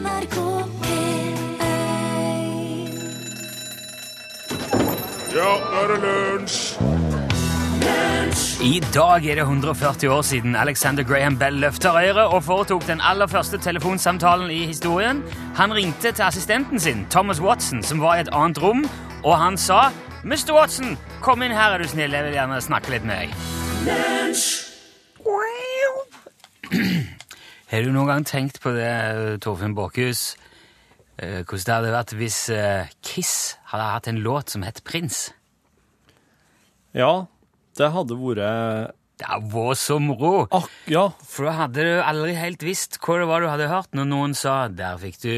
NRK P1 Ja, nå er det lunsj! I dag er det 140 år siden Alexander Graham Bell løfta røret og foretok den aller første telefonsamtalen i historien. Han ringte til assistenten sin, Thomas Watson, som var i et annet rom, og han sa Mr. Watson, kom inn her, er du snill. Jeg vil gjerne snakke litt med deg. Har du noen gang tenkt på det, Torfinn Borchhus, eh, hvordan det hadde vært hvis eh, Kiss hadde hatt en låt som het Prins? Ja, det hadde vært Det hadde vært så moro! Ak Ja, For da hadde du aldri helt visst hva det var du hadde hørt når noen sa 'Der fikk du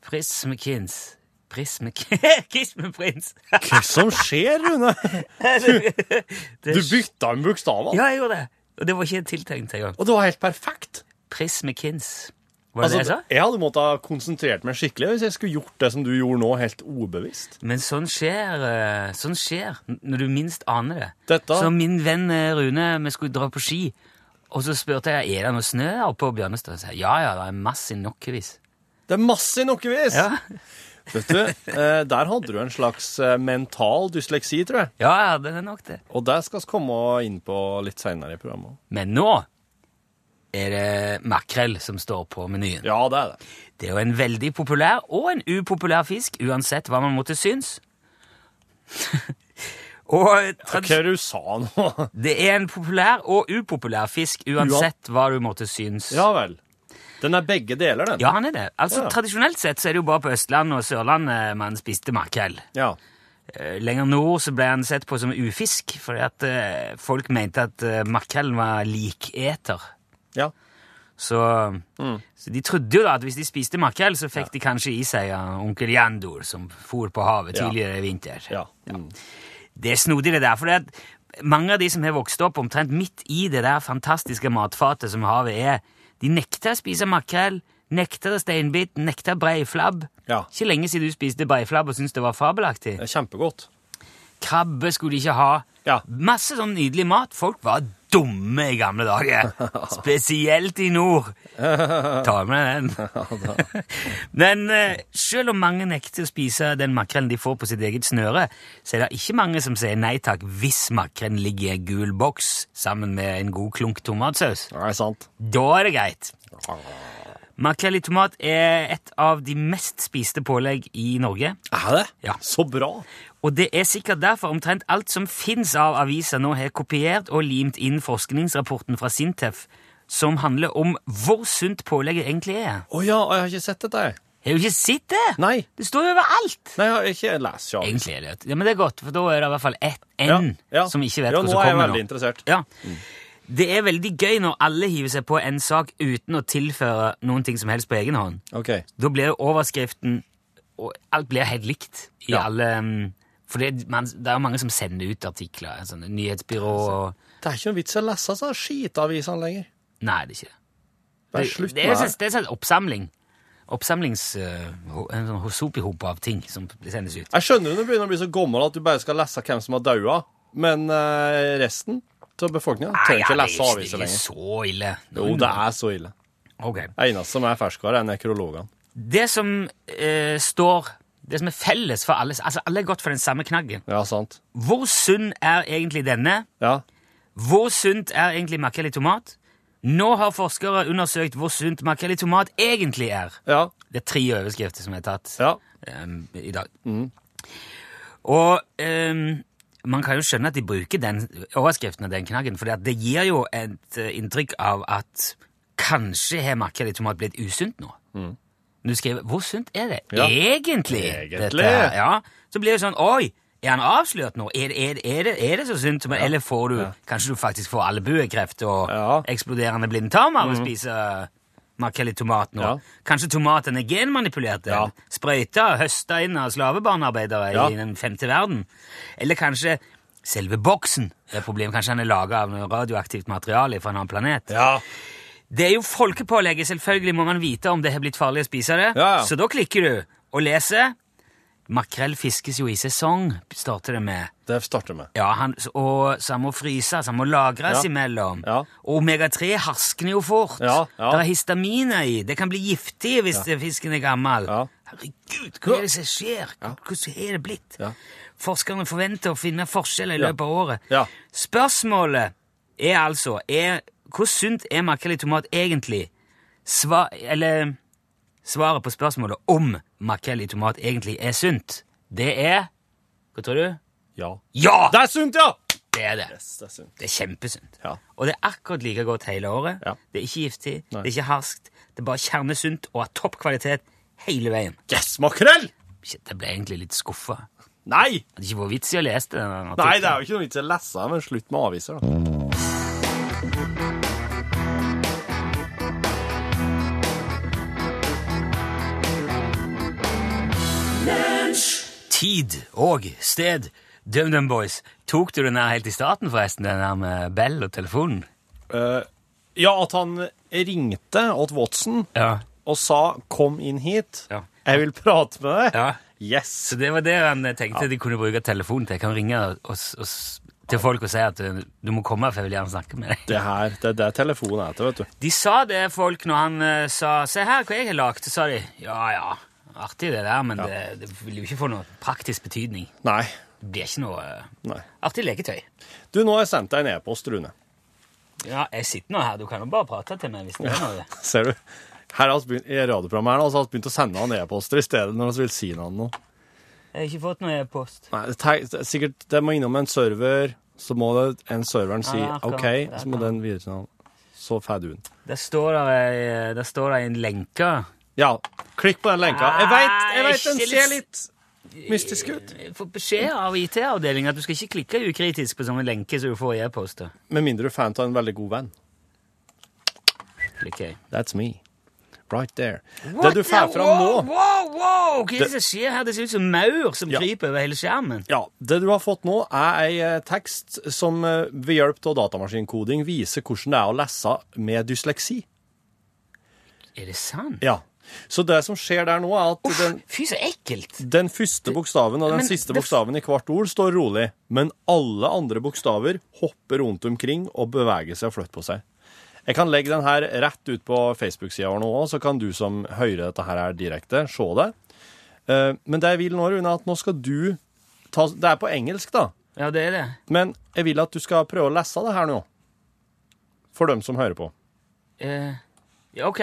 Prismekins'. Kiss med prins. hva som skjer, Rune? Du, Du bytta en bokstav, Ja, jeg gjorde det. Og det var ikke tiltenkt engang. og det var helt perfekt. Prismekins. Var det Altså, det jeg sa? jeg hadde måttet ha konsentrert meg skikkelig hvis jeg skulle gjort det som du gjorde nå, helt ubevisst. Men sånn skjer, eh, sånn skjer når du minst aner det. Dette- Så min venn eh, Rune, vi skulle dra på ski, og så spurte jeg er det noe snø her på Bjørnestad. Sa jeg, ja, ja, det er masse nokkevis. Det er masse nokkevis! Ja. Vet du, eh, Der hadde du en slags mental dysleksi, tror jeg. ja, ja, det er nok det. Og det skal vi komme inn på litt seinere i programmet. Men nå er det makrell som står på menyen. Ja, det er det. Det er jo en veldig populær og en upopulær fisk, uansett hva man måtte synes. og Hva er det du sa nå? det er en populær og upopulær fisk, uansett hva du måtte synes. Ja vel. Den er begge deler, den. Ja, han er det. Altså, Ja. Tradisjonelt sett så er det jo bare på Østlandet og Sørlandet man spiste makrell. Ja. Eh, Lenger nord så ble han sett på som ufisk, fordi at eh, folk mente at makrellen var liketer. Ja. Så, så de trodde jo da at hvis de spiste makrell, så fikk de kanskje i seg uh, onkel Jandor, som for på havet Ja. tidligere i vinter. ja. Mm. Det er snodig, det der. For det at mange av de som har vokst opp omtrent midt i det der fantastiske matfatet som havet er, de nekter å spise makrell, nekter steinbit, nekter breiflabb. Ja. Ikke lenge siden du spiste breiflabb og syntes det var fabelaktig. Det er kjempegodt. Krabbe skulle de ikke ha. Ja. Masse sånn nydelig mat. Folk var dumme i gamle dager. Spesielt i nord. Ta med den. Men eh, selv om mange nekter å spise den makrellen de får på sitt eget snøre, så er det ikke mange som sier nei takk hvis makrellen ligger i en gul boks sammen med en god klunk tomatsaus. Det er sant. Da er det greit. Makrell i tomat er et av de mest spiste pålegg i Norge. Er det? Ja. Så bra. Og det er sikkert derfor omtrent alt som fins av aviser nå har kopiert og limt inn forskningsrapporten fra Sintef, som handler om hvor sunt pålegget egentlig er. Å ja, jeg har ikke sett dette. Har du ikke sett det? Nei. Det står jo overalt! Nei, jeg har ikke lest ja. Egentlig er det Ja, Men det er godt, for da er det i hvert fall ett Ja, N ja. som ikke vet ja, hva nå som er jeg veldig nå. interessert. Ja. Det er veldig gøy når alle hiver seg på en sak uten å tilføre noen ting som helst på egen hånd. Ok. Da blir jo overskriften og Alt blir helt likt i Ja. alle um, For det, man, det er jo mange som sender ut artikler. Sånne nyhetsbyrå og Det er ikke noe vits i å lese sånne skitavisene lenger. Nei, det er ikke det. Det, er med det, det. er, det er sånn oppsamling. Oppsamlings... uh, en sånn sopihop av ting som sendes ut. Jeg skjønner når du begynner å bli så gammel at du bare skal lese hvem som har daua, men uh, resten av befolkninga trenger ikke lese aviser lenger. det er ikke så ille. Jo, det er så ille. Ok. Det eneste som er ferskere, er nekrologene. Det som uh, står Det som er felles for alle Altså, alle er gått for den samme knaggen. Ja, sant. Hvor sunn er egentlig denne? Ja. Hvor sunt er egentlig makrell i tomat? Nå har forskere undersøkt hvor sunt makrell i tomat egentlig er. Ja. Det er tre overskrifter som er tatt Ja. um, i dag. Og um, man kan jo skjønne at de bruker den overskriften og den knaggen, for det gir jo et eh, inntrykk av at kanskje har makrell i tomat blitt usunt nå. Når du skriver 'Hvor sunt er det Ja. egentlig?' Egentlig. Ja, så blir det sånn 'Oi, er han avslørt nå? Er, er, er, det, er det så sunt?' Ja. Eller får du Kanskje du faktisk får albuekreft og eksploderende blindtarm av å spise makrell i tomat nå? Kanskje tomatene er genmanipulerte? Ja. Sprøyta, høsta inn av slavebarnearbeidere i den femte verden? Eller kanskje selve boksen er problemet? Kanskje han er laga av radioaktivt materiale fra en annen planet? Ja. Det er jo folkepålegget. Selvfølgelig må man vite om det har blitt farlig å spise det. Ja. Så da klikker du og leser makrell fiskes jo i sesong, starter det med. Det starter med. Ja, han, og så han må fryses, han må lagres Ja. imellom. Ja. Og omega-3 harskner jo fort. Ja, ja. Det er histaminer i. Det kan bli giftig hvis fisken er gammel. Herregud, hva er det som skjer? Hvordan er det blitt? Forskerne forventer å finne forskjeller i løpet av året. Ja. Spørsmålet er altså er, Hvor sunt er makrell i tomat egentlig? Sva, eller svaret på spørsmålet om makrell i tomat egentlig er sunt, det er Hva tror du? Ja. Ja! Det er sunt, ja! Det er det. Yes, det er sunt. Det er kjempesunt. Ja. Og det er akkurat like godt hele året. Ja. Det er ikke giftig, Nei. det er ikke harskt. Det er bare kjernesunt og av topp kvalitet hele veien. Yes, makrell! Jeg ble egentlig litt skuffa. Nei! Det hadde ikke vært vits i å lese det. den Nei, det er jo ikke noe vits i å lese, men slutt med aviser, da. Tid og sted. DumDum Boys. Tok du den her helt i starten, forresten, den her med Bell og telefonen? Uh, ja, at han ringte åt Watson Ja. og sa 'kom inn hit', Ja. jeg vil prate med deg. ja. Yes. Så det var det han tenkte de kunne bruke telefonen til. Jeg kan ringe og, og, til folk og si at uh, du må komme, for jeg vil gjerne snakke med deg. Det her, det er det telefonen er til, vet du. De sa det, folk, når han eh, sa 'se her hva jeg har lagd', så sa de 'ja ja, artig det der, men det, det vil jo ikke få noe praktisk betydning'. Nei. Det blir ikke noe eh, Nei. artig leketøy. Du, nå har jeg sendt deg en e-post, Rune. Ja, jeg sitter nå her, du kan jo bare prate til meg hvis det er noe. Ser du? Her har begynt, I radioprogrammet her har vi begynt å sende han e-poster i stedet når vi vil si noe. nå. Jeg har ikke fått noe e-post. Nei, det, er- det er sikkert, det må innom en server, så må det, en serveren si Ja, akkurat. OK, så må den videre til han. Så får du den. Der står det, ei- der står det en lenke. Ja, klikk på den lenka. Jeg vet den ser litt- mystisk ut. Får beskjed av IT-avdelingen at du skal ikke klikke ukritisk på sånne lenker som du får i e-poster. Med mindre du er fan av en veldig god venn. Klikker jeg. That's me. Right there. Det du får fram nå Wow, wow! Hva er det som skjer her? Det ser ut som maur som Ja. kryper over hele skjermen. Ja, Det du har fått nå, er ei eh, tekst som eh, ved hjelp av datamaskinkoding viser hvordan det er å lese med dysleksi. Er det sant? Ja. Så det som skjer der nå, er at den, Fy, så ekkelt! den første bokstaven og den Men siste det- bokstaven i hvert ord står rolig, men alle andre bokstaver hopper rundt omkring og beveger seg og flytter på seg. Jeg kan legge den her rett ut på Facebook-sida vår nå òg, så kan du som hører dette her direkte, se det. Eh, Men det jeg vil nå, Rune, er at nå skal du ta Det er på engelsk, da. Ja, det er det. Men jeg vil at du skal prøve å lese det her nå. For dem som hører på. Uh, ja, OK.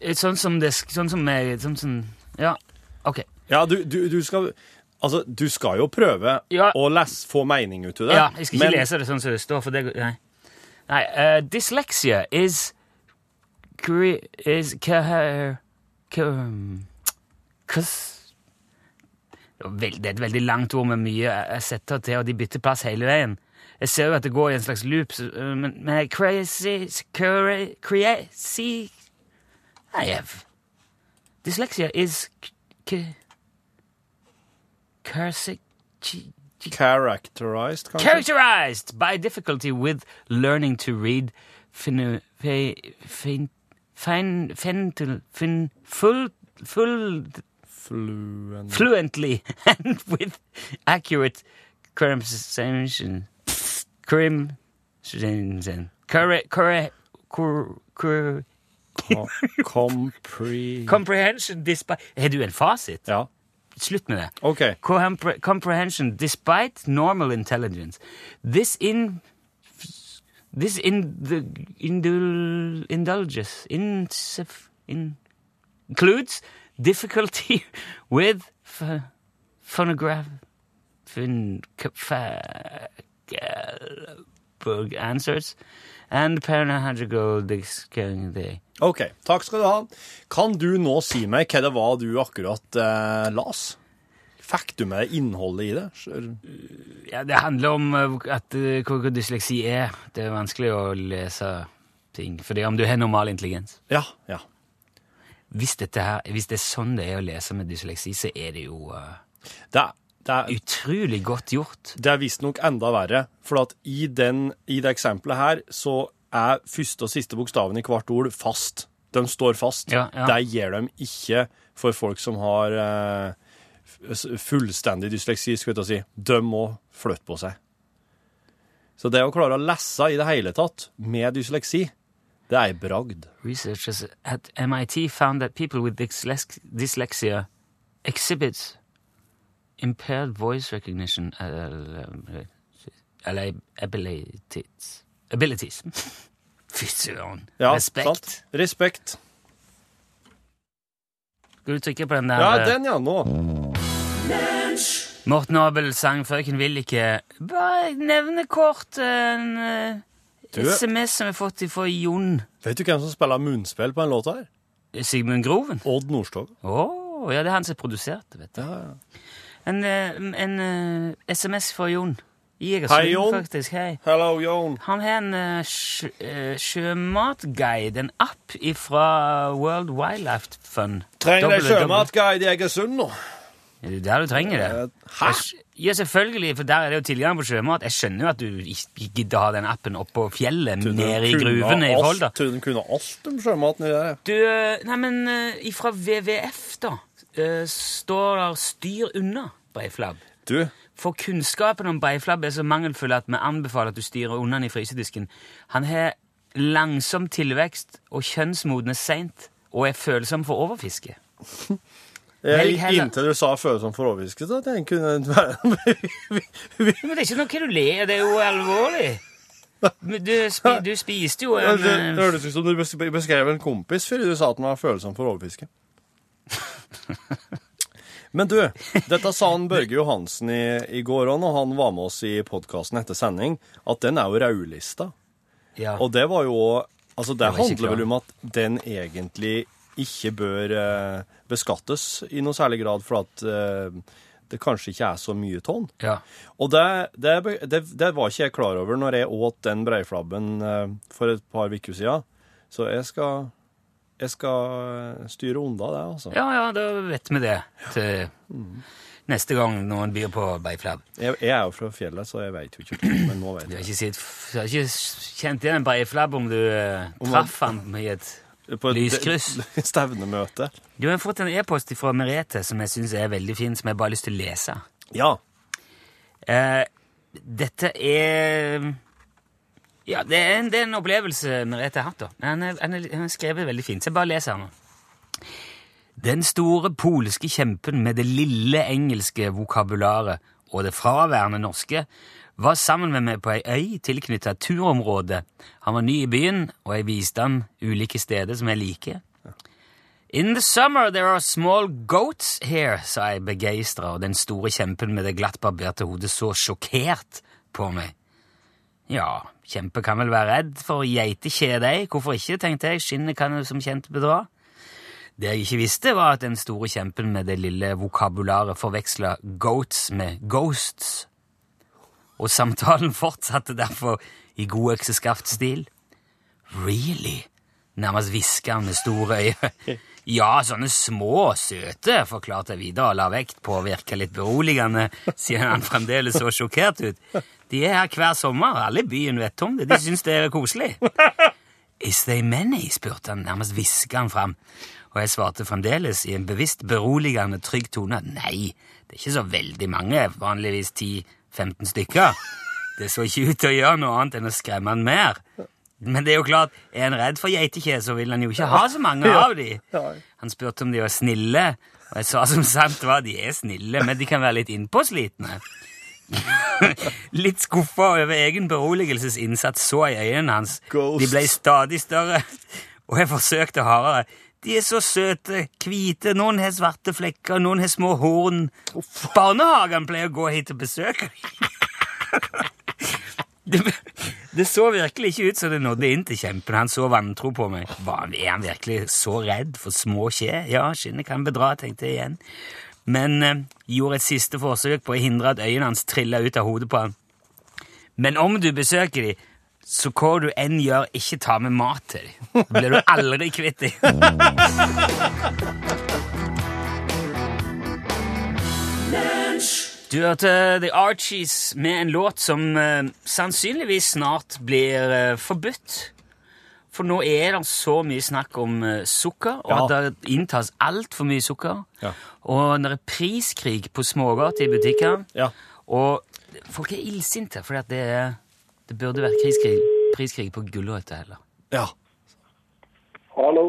Eh, Sånn som det Sånn som jeg Sånn som Ja, OK. Ja, du, du, du skal Altså, du skal jo prøve Ja. å lese, få mening ut av det. Ja, jeg skal ikke men- lese det sånn som det står, for det Nei. nei eh, dyslexia is cre- is ca- ca- cus- det det er et veldig langt ord med mye jeg setter til, og de bytter plass hele veien. Jeg ser jo at det går i en slags loop, så, øh, men, men crazy cra- Crazy I have. Dyslexia is c- c- cursi- Characterized, kanskje? characterized by difficulty with learning to read. Fin, fin, fin, fin, fin, fin, full, full, Fluent. fluently and with accurate crimson, crimson, correct, correct, cor, cor, Co- Compre... comprehension despite Har du en fasit? Ja, Slutt med det. OK. Compre- comprehension despite normal intelligence. This in this in the indul, indulges in, in includes difficulty with ph- phonograph and parahagical Day. Ok, Takk skal du ha. Kan du nå si meg hva det var du akkurat eh, las? Fikk du med innholdet i det? Ja, det handler om eh, at eh, hva dysleksi er. Det er vanskelig å lese ting. Fordi om du har normal intelligens. Ja, ja. Hvis, her, hvis det er sånn det er å lese med dysleksi, så er det jo uh... Det, er- det, er- utrolig godt gjort. det er visstnok enda verre. For at i, den, i det eksempelet her så er første og siste bokstaven i hvert ord fast. De står fast. Ja, ja. Det gir dem ikke for folk som har eh, fullstendig dysleksi, skal jeg si, de må flytte på seg. Så det å klare å lese i det hele tatt med dysleksi, det er ei bragd. Researchers at MIT found that people with dyslex dyslexia exhibit impaired voice recognition uh, eller abilities. abilities. Fy søren. Ja, Respekt. sant? Respekt. Skal du trykke på den der? Ja, eh, den, ja, nå. Morten Abel sang 'Frøken vil ikke'. Bare nevne kort en eh, Du- SMS som vi har fått fra Jon Vet du hvem som spiller munnspill på en låt her? Sigmund Groven. Odd Nordstoga. Oh, ja, det er han som produserte, vet du. Ja, ja. En, eh, en eh, SMS fra Jon. I Egersund, Hei, Jon. faktisk. Hei. Hello, Jon. Han har en uh, sjø, sjømatguide, en app fra World Wildlife Fund. Trenger deg sjømatguide i Egersund nå? Er det der du trenger det? Hæ? Jeg Ja, selvfølgelig, for der er det jo tilgang på sjømat. Jeg skjønner jo at du ikke gidder ha den appen oppå fjellet, nede i gruvene i. Trodde hun kunne alt om i det. der. Du, nei, men uh, ifra WWF, da, eh, står der 'styr unna' breiflabb. Du, For kunnskapen om breiflabb er så mangelfull at vi anbefaler at du styrer unna den i frysedisken. Han har langsom tilvekst og kjønnsmodnes seint, og er følsom for overfiske. jeg, gikk heller. inntil du sa følsom for overfiske, så tenkte jeg kunne være Men det er ikke noe du ler det er jo alvorlig. Du, spi, du spiste jo en Det eh, hørtes ut som du beskrev en kompis før du sa at han var følsom for overfiske. Men du, dette sa han Børge Johansen i, i går òg, når han var med oss i podkasten etter sending, at den er jo raulista. ja. Og det var jo Altså, det det handler vel om at den egentlig ikke bør eh, beskattes i noe særlig grad, for at eh, det kanskje ikke er så mye tonn. ja. Og det, det, det, det var ikke jeg klar over når jeg åt den breiflabben eh, for et par uker siden. Så jeg skal, jeg skal styre unna det, altså. Ja, ja, da vet vi det til neste gang noen byr på beiflabb. Jeg, jeg er jo fra fjellet, så jeg veit jo ikke, men nå vet Du har ikke, sitt, du har ikke kjent igjen en beiflabb om du eh, Om traff han i et På et Lyskryss. stevnemøte. Du har fått en e-post fra Merete som jeg syns er veldig fin, som jeg bare har lyst til å lese. Ja. Eh, dette er Ja, det er en, det er en opplevelse Merete har hatt, da. Han er skrevet veldig fint, så jeg bare leser her nå. Den store polske kjempen med det lille engelske vokabularet og det fraværende norske var sammen med meg på ei øy tilknyttet turområdet. turområde. Han var ny i byen, og jeg viste ham ulike steder som jeg liker. In the summer there are small goats here, sa jeg begeistra, og den store kjempen med det glattbarberte hodet så sjokkert på meg. Ja, kjempe kan vel være redd for geitekjede, hvorfor ikke, tenkte jeg, skinnet kan jo som kjent bedra. Det jeg ikke visste, var at den store kjempen med det lille vokabularet forveksla goats med ghosts. Og samtalen fortsatte derfor i god økseskaft-stil. Really? Nærmest hviska han med store øyne. Ja, sånne små, søte, forklarte jeg videre og la vekt på å virke litt beroligende, siden han fremdeles så sjokkert ut. De er her hver sommer, alle i byen vet om det, de syns det er koselig. Is they many? spurte han, nærmest hviska han fram. Og jeg svarte fremdeles i en bevisst beroligende, trygg tone at nei, det er ikke så veldig mange, vanligvis 10-15 stykker. Det så ikke ut til å gjøre noe annet enn å skremme han mer. Men det er jo klart, er han redd for geitekje, så vil han jo ikke ha så mange av de. Han spurte om de var snille, og jeg sa som sant var, de er snille, men de kan være litt innpåslitne. litt skuffa over egen beroligelsesinnsats så i øynene hans. Ghost. De ble stadig større, og jeg forsøkte hardere. De er så søte, hvite, noen har svarte flekker, noen har små horn. Barnehagen pleier å gå hit og besøke det, det så virkelig ikke ut som det nådde inn til kjempen. Han så vantro på meg. Var, er han virkelig så redd for små skje? Ja, skinnet kan bedra, tenkte jeg igjen. Men eh, gjorde et siste forsøk på å hindre at øynene hans trilla ut av hodet på han. Men om du besøker dem, så hva du enn gjør, ikke ta med mat til dem. Da blir du aldri kvitt dem. Du hørte The Archies med en låt som eh, sannsynligvis snart blir eh, forbudt. For nå er det så mye snakk om eh, sukker, og Ja. at det inntas altfor mye sukker. Ja. Og det er priskrig på smågater i butikker. Ja. Og folk er illsinte, for det, det burde vært priskrig, priskrig på gulrøtter heller. Ja. Hallo.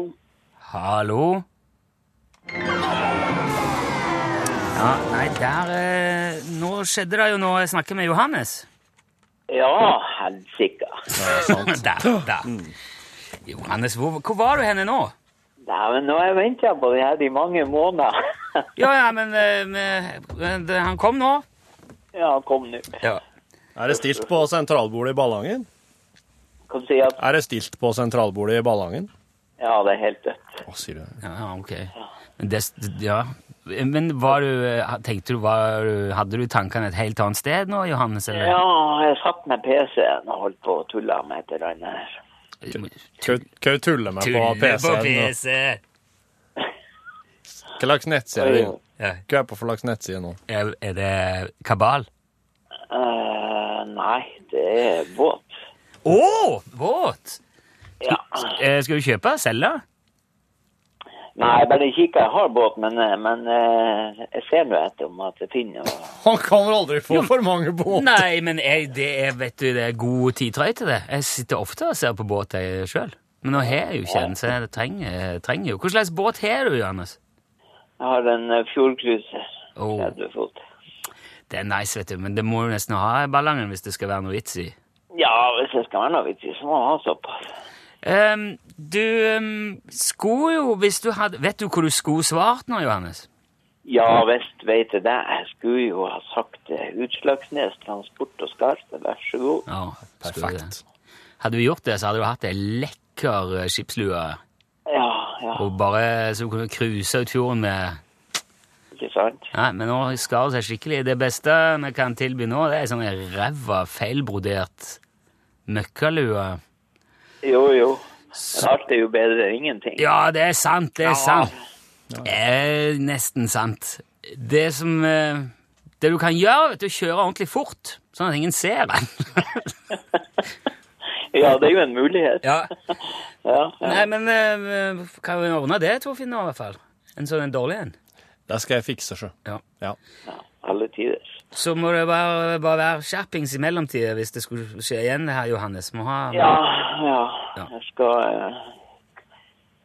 Hallo? Ja, nei, der eh, Nå skjedde det jo noe. Jeg snakker med Johannes. Ja, helsike. der, der. Johannes, hvor, hvor var du henne nå? Nei, men nå har jeg venta på det her i mange måneder. Ja, ja, men, eh, men, men han kom nå. ja, han kom nå. Ja. Er det stilt på sentralbordet i Ballangen? Kan du si at Er det stilt på sentralbordet i Ballangen? Ja, det er helt dødt. Å, sier du det? Ja, ja, ok. Men, det, ja. men var du, eh, tenkte du, var du, hadde du tankene et helt annet sted nå, Johannes? Eller? Ja, jeg satt med PC-en og holdt på å tulle med et eller annet her. Hva tuller med på PC-en? Hva slags nettside er det? Hva er på for slags nettside nå? Er, er det kabal? Uh, nei, det er båt. Å, båt! Ja. Eh, skal du kjøpe? Selge? Nei, jeg bare kikker. Jeg har båt, men, eh, men eh, jeg ser nå etter om at jeg finner noe. Han kan vel aldri få for mange båter? Nei, men jeg, det er, vet du, det er god tidtrøy til det. Jeg sitter ofte og ser på båt jeg sjøl. Men nå har jeg jo ikke en, så jeg trenger, trenger jo Hva slags båt har du, Johannes? Jeg har en uh, fjordcruiser. Åh. 30 fot. Det er nice, vet du, men det må du nesten ha i Ballangen hvis det skal være noe vits i. Ja, hvis det skal være noe vits i, så må man ha såpass. Ehm, du um, skulle jo, hvis du hadde Vet du hvor du skulle svart nå, Johannes? Ja visst vet jeg det. Jeg skulle jo ha sagt Utslagsnes Transport og Skarpe, Vær så god. Ja. Perfekt. Hadde du gjort det, så hadde du hatt ei lekker eh, skipslue. Ja, ja, Og bare så du kunne cruise ut fjorden med ikke sant? Nei, men nå skar det seg skikkelig. Det beste vi kan tilby nå, det er sånn en ræva, feilbrodert møkkalue. Jo, jo. Men alt er jo bedre enn ingenting. Ja, det er sant, det er Ja. sant. Det er nesten sant. Det som eh, Det du kan gjøre, vet du, er å kjøre ordentlig fort, sånn at ingen ser den. Ja, det er jo en mulighet. ja. Ja, ja. Nei, men eh, kan vi ordne det, Torfinn, nå, i hvert fall? En sånn en dårlig en. Det skal jeg fikse, sjø. Ja. Ja. ja alle tider. Så må det bare, bare være skjerpings i mellomtida hvis det skulle skje igjen, det her, Johannes. Må ha Ja, ja. Ja. Jeg skal eh,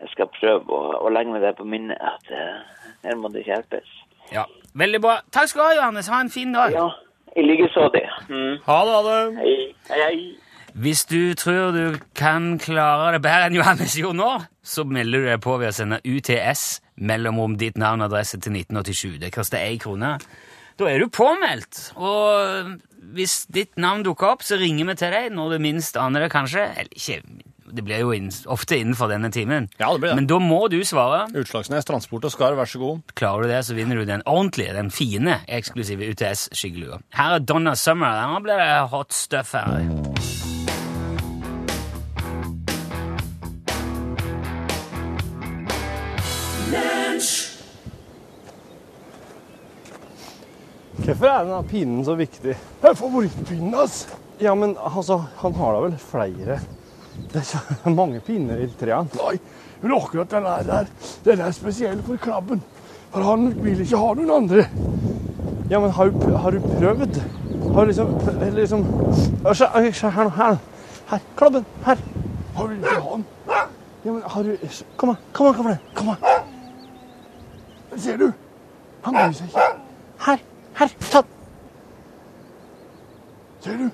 Jeg skal prøve å, å legge meg det på minnet at eh, her må det skjerpes. Ja. Veldig bra. Takk skal du ha, Johannes. Ha en fin dag. Ja, i likeså det. Mm. Ha det, ha det. Hei, hei, hei. Hvis du tror du kan klare det bedre enn Johannes gjorde nå, så melder du deg på ved å sende UTS mellomrom ditt navn og adresse til 1987. Det koster én krone. Da er du påmeldt. Og hvis ditt navn dukker opp, så ringer vi til deg når du minst aner det, kanskje. Eller ikke Det blir jo inn, ofte innenfor denne timen. Ja, det blir det. Men da må du svare. Utslagsnes Transport og Skar, vær så god. Klarer du det, så vinner du den ordentlige, den fine, eksklusive UTS-skyggelua. Her er Donna Summer. Nå blir det hot stuff her. Hvorfor er denne pinnen så viktig? Det er favorittpinnen hans. Ja, men altså, han har da vel flere Det er så mange pinner i treet? Nei, men akkurat den er der, den er spesiell for krabben. For han vil ikke ha noen andre. Ja, men har du, har du prøvd? Har du liksom, eller liksom Se her, her. Her. her. Klabben. Her. Han vil ikke ha den. Ja, men har du Kom her, kom her, kom her. Kom her. Ser du? Han bryr seg ikke. Her. Her. Ta den. Ser du?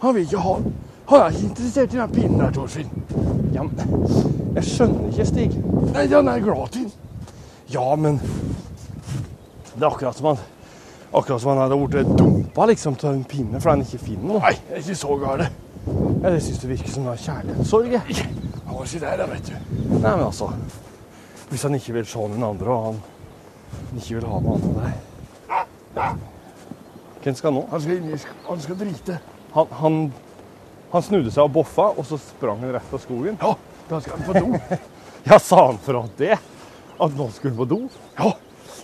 Han vil ikke ha den. Han er ikke interessert i den pinnen der, Torfinn. Ja, men Jeg skjønner ikke, Stig. Nei, han er glad i den. Ja, men Det er akkurat som han Akkurat som han hadde blitt dumpa liksom, til den pinnen fordi han ikke finner noe. Nei, det er ikke så galt. Ja, det syns det virker som noe kjærlighetssorg. jeg. Han var ikke der, da, vet du. Nei, men altså Hvis han ikke vil se noen andre, og han ikke vil ha noe annet der Hvem skal nå? Han skal, inn han skal drite. Han, han, han snudde seg og boffa, og så sprang han rett av skogen. Ja, da skal han på do. Ja, sa han fra det? At nå skulle han på do? Ja,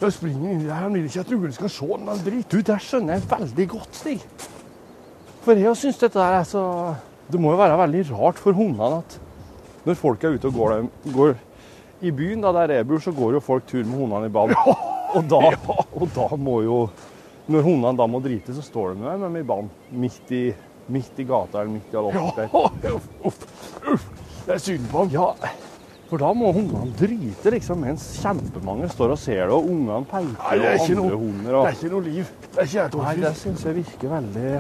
da springer han inn der. Han vil ikke at ungene skal se. Han driter. Du, det skjønner jeg veldig godt, Stig. For jeg syns dette der er så Det må jo være veldig rart for hundene at Når folk er ute og går, går i byen, da der jeg bor, så går jo folk tur med hundene i band. Og da, og da må jo Når hundene da må drite, så står de der med dem i band. Midt i, midt i gata eller midt i Ja, uff, uff, uff. Det er synd på dem. Ja, for da må hundene drite liksom, mens kjempemange står og ser det, og ungene peker er og andre noe- hunder. Det er ikke noe liv. Det er ikke et Nei, det syns jeg virker veldig,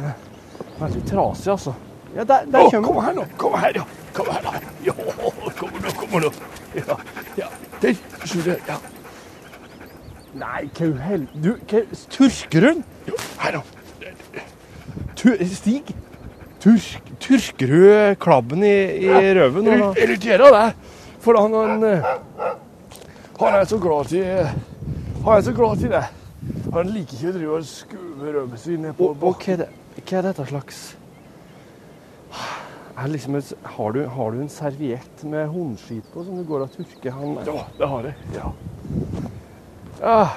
veldig trasig, altså. Ja, der, der oh, kom her nå. Kom her, ja. Kom her, da. Ja, kom nå, kom nå. Ja, ja. Der. Skjul det. Ja. Nei, hva hel... Du, hva Turker hun? Her nå. Tu... Stig? Tursk, Tyrker du klabben i, i røven? Eller? irriterer deg. For han, han, eh, han er så glad til Han er så glad til det. Han liker ikke å drive og skuve røven sin ned på Og, hva, er det, dette slags liksom et, har, du, har du en serviett med håndskit på som du går og tørker? Han, Ja, det har jeg. Ja. Ah,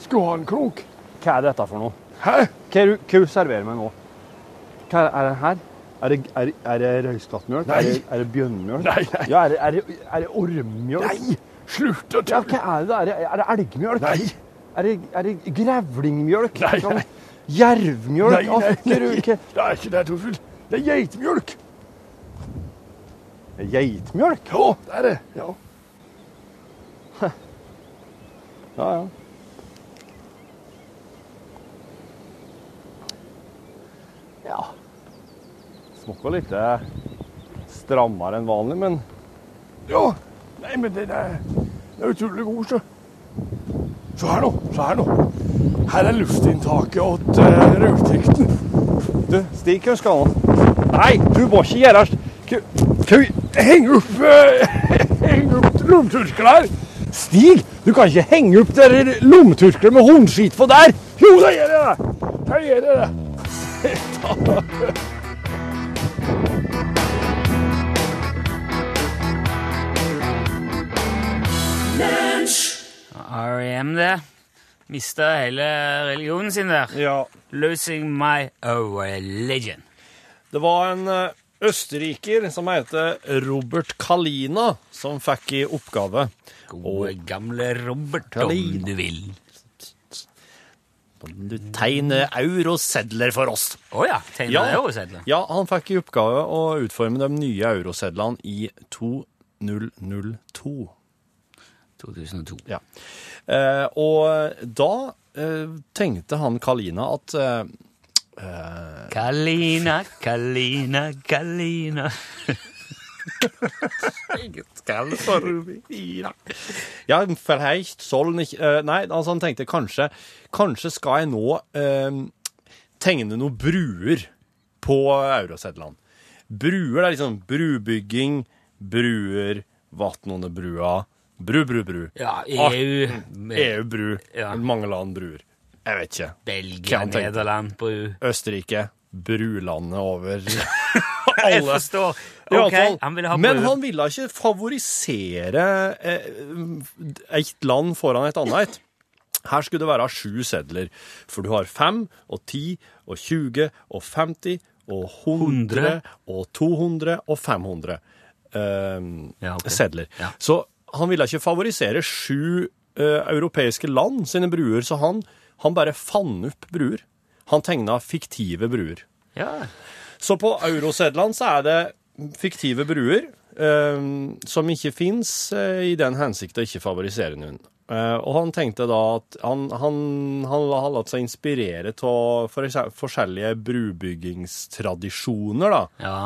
Skulle ha en krok? hva er dette for noe? Hæ? Hva er du, serverer meg nå? Hva er, er det her? Er det, er, er det røyskattmjølk? Nei. Er det, er det bjønnmjølk? Nei, nei. Ja, er det, er det, er det ormmjølk? Nei! Slutt å Ja, hva er det? Er det, er det elgmjølk? Nei! Er det, er det grevlingmjølk? Nei, Sånn nei. Jervmjølk? Nei, nei, nei. Det er ikke det, Torfjord. Det er geitmjølk. Geitmjølk? Ja, det er det. Ja. Ja, ja. Ja. Smaker litt eh, strammere enn vanlig, men ja. Nei, men den er, den er utrolig god, så. Se her nå. Se her nå. Her er luftinntaket til uh, rødtekten. du, Stig, skal? Nei, du må ikke gjøre det. Ku... henge opp, heng henge opp lommetørklær. Stig, du kan ikke henge opp der lommeturkler med hornskit på der! Jo, det gjør jeg det. Det gjør jeg det. R.E.M. det. Mista hele religionen sin der. Ja. 'Losing my religion'. Det var en eh, østerriker som heter Robert Kalina, som fikk i oppgave Gode, gamle Robert, om du vil. Du tegner eurosedler for oss. Å ja. Tegner Ja. eurosedler. Ja, han fikk i oppgave å utforme de nye eurosedlene i 2002. 2002. Ja. Eh, og da eh, tenkte han Kalina at eh, eh, Kalina, Kalina, Kalina. Ja, vielleicht soll nicht uh, Nei, altså han tenkte kanskje Kanskje skal jeg nå uh, tegne noen bruer på Eurosedland. Bruer det er liksom brubygging, bruer, vann under brua. Bru, bru, bru. Ja, EU, EU-bru. Ja. Mange land bruer. Jeg vet ikke. Belgia. Nederland på U. Østerrike. Brulandet over Jeg forstår. I Ok, fall. han ville ha Men han ville ikke favorisere eh, et land foran et annet. Her skulle det være sju sedler, for du har fem og ti og 20 og 50 og 100 og 200 og 500 eh, Ja, okay. sedler. Ja. Så han ville ikke favorisere sju uh, europeiske land sine bruer, så han, han bare fant opp bruer. Han tegna fiktive bruer. Ja. Så på eurosedlene så er det fiktive bruer eh, som ikke fins eh, i den hensikt å ikke favorisere noen. Eh, og han tenkte da at han, han, han har latt seg inspirere av for forskjellige brubyggingstradisjoner da, ja.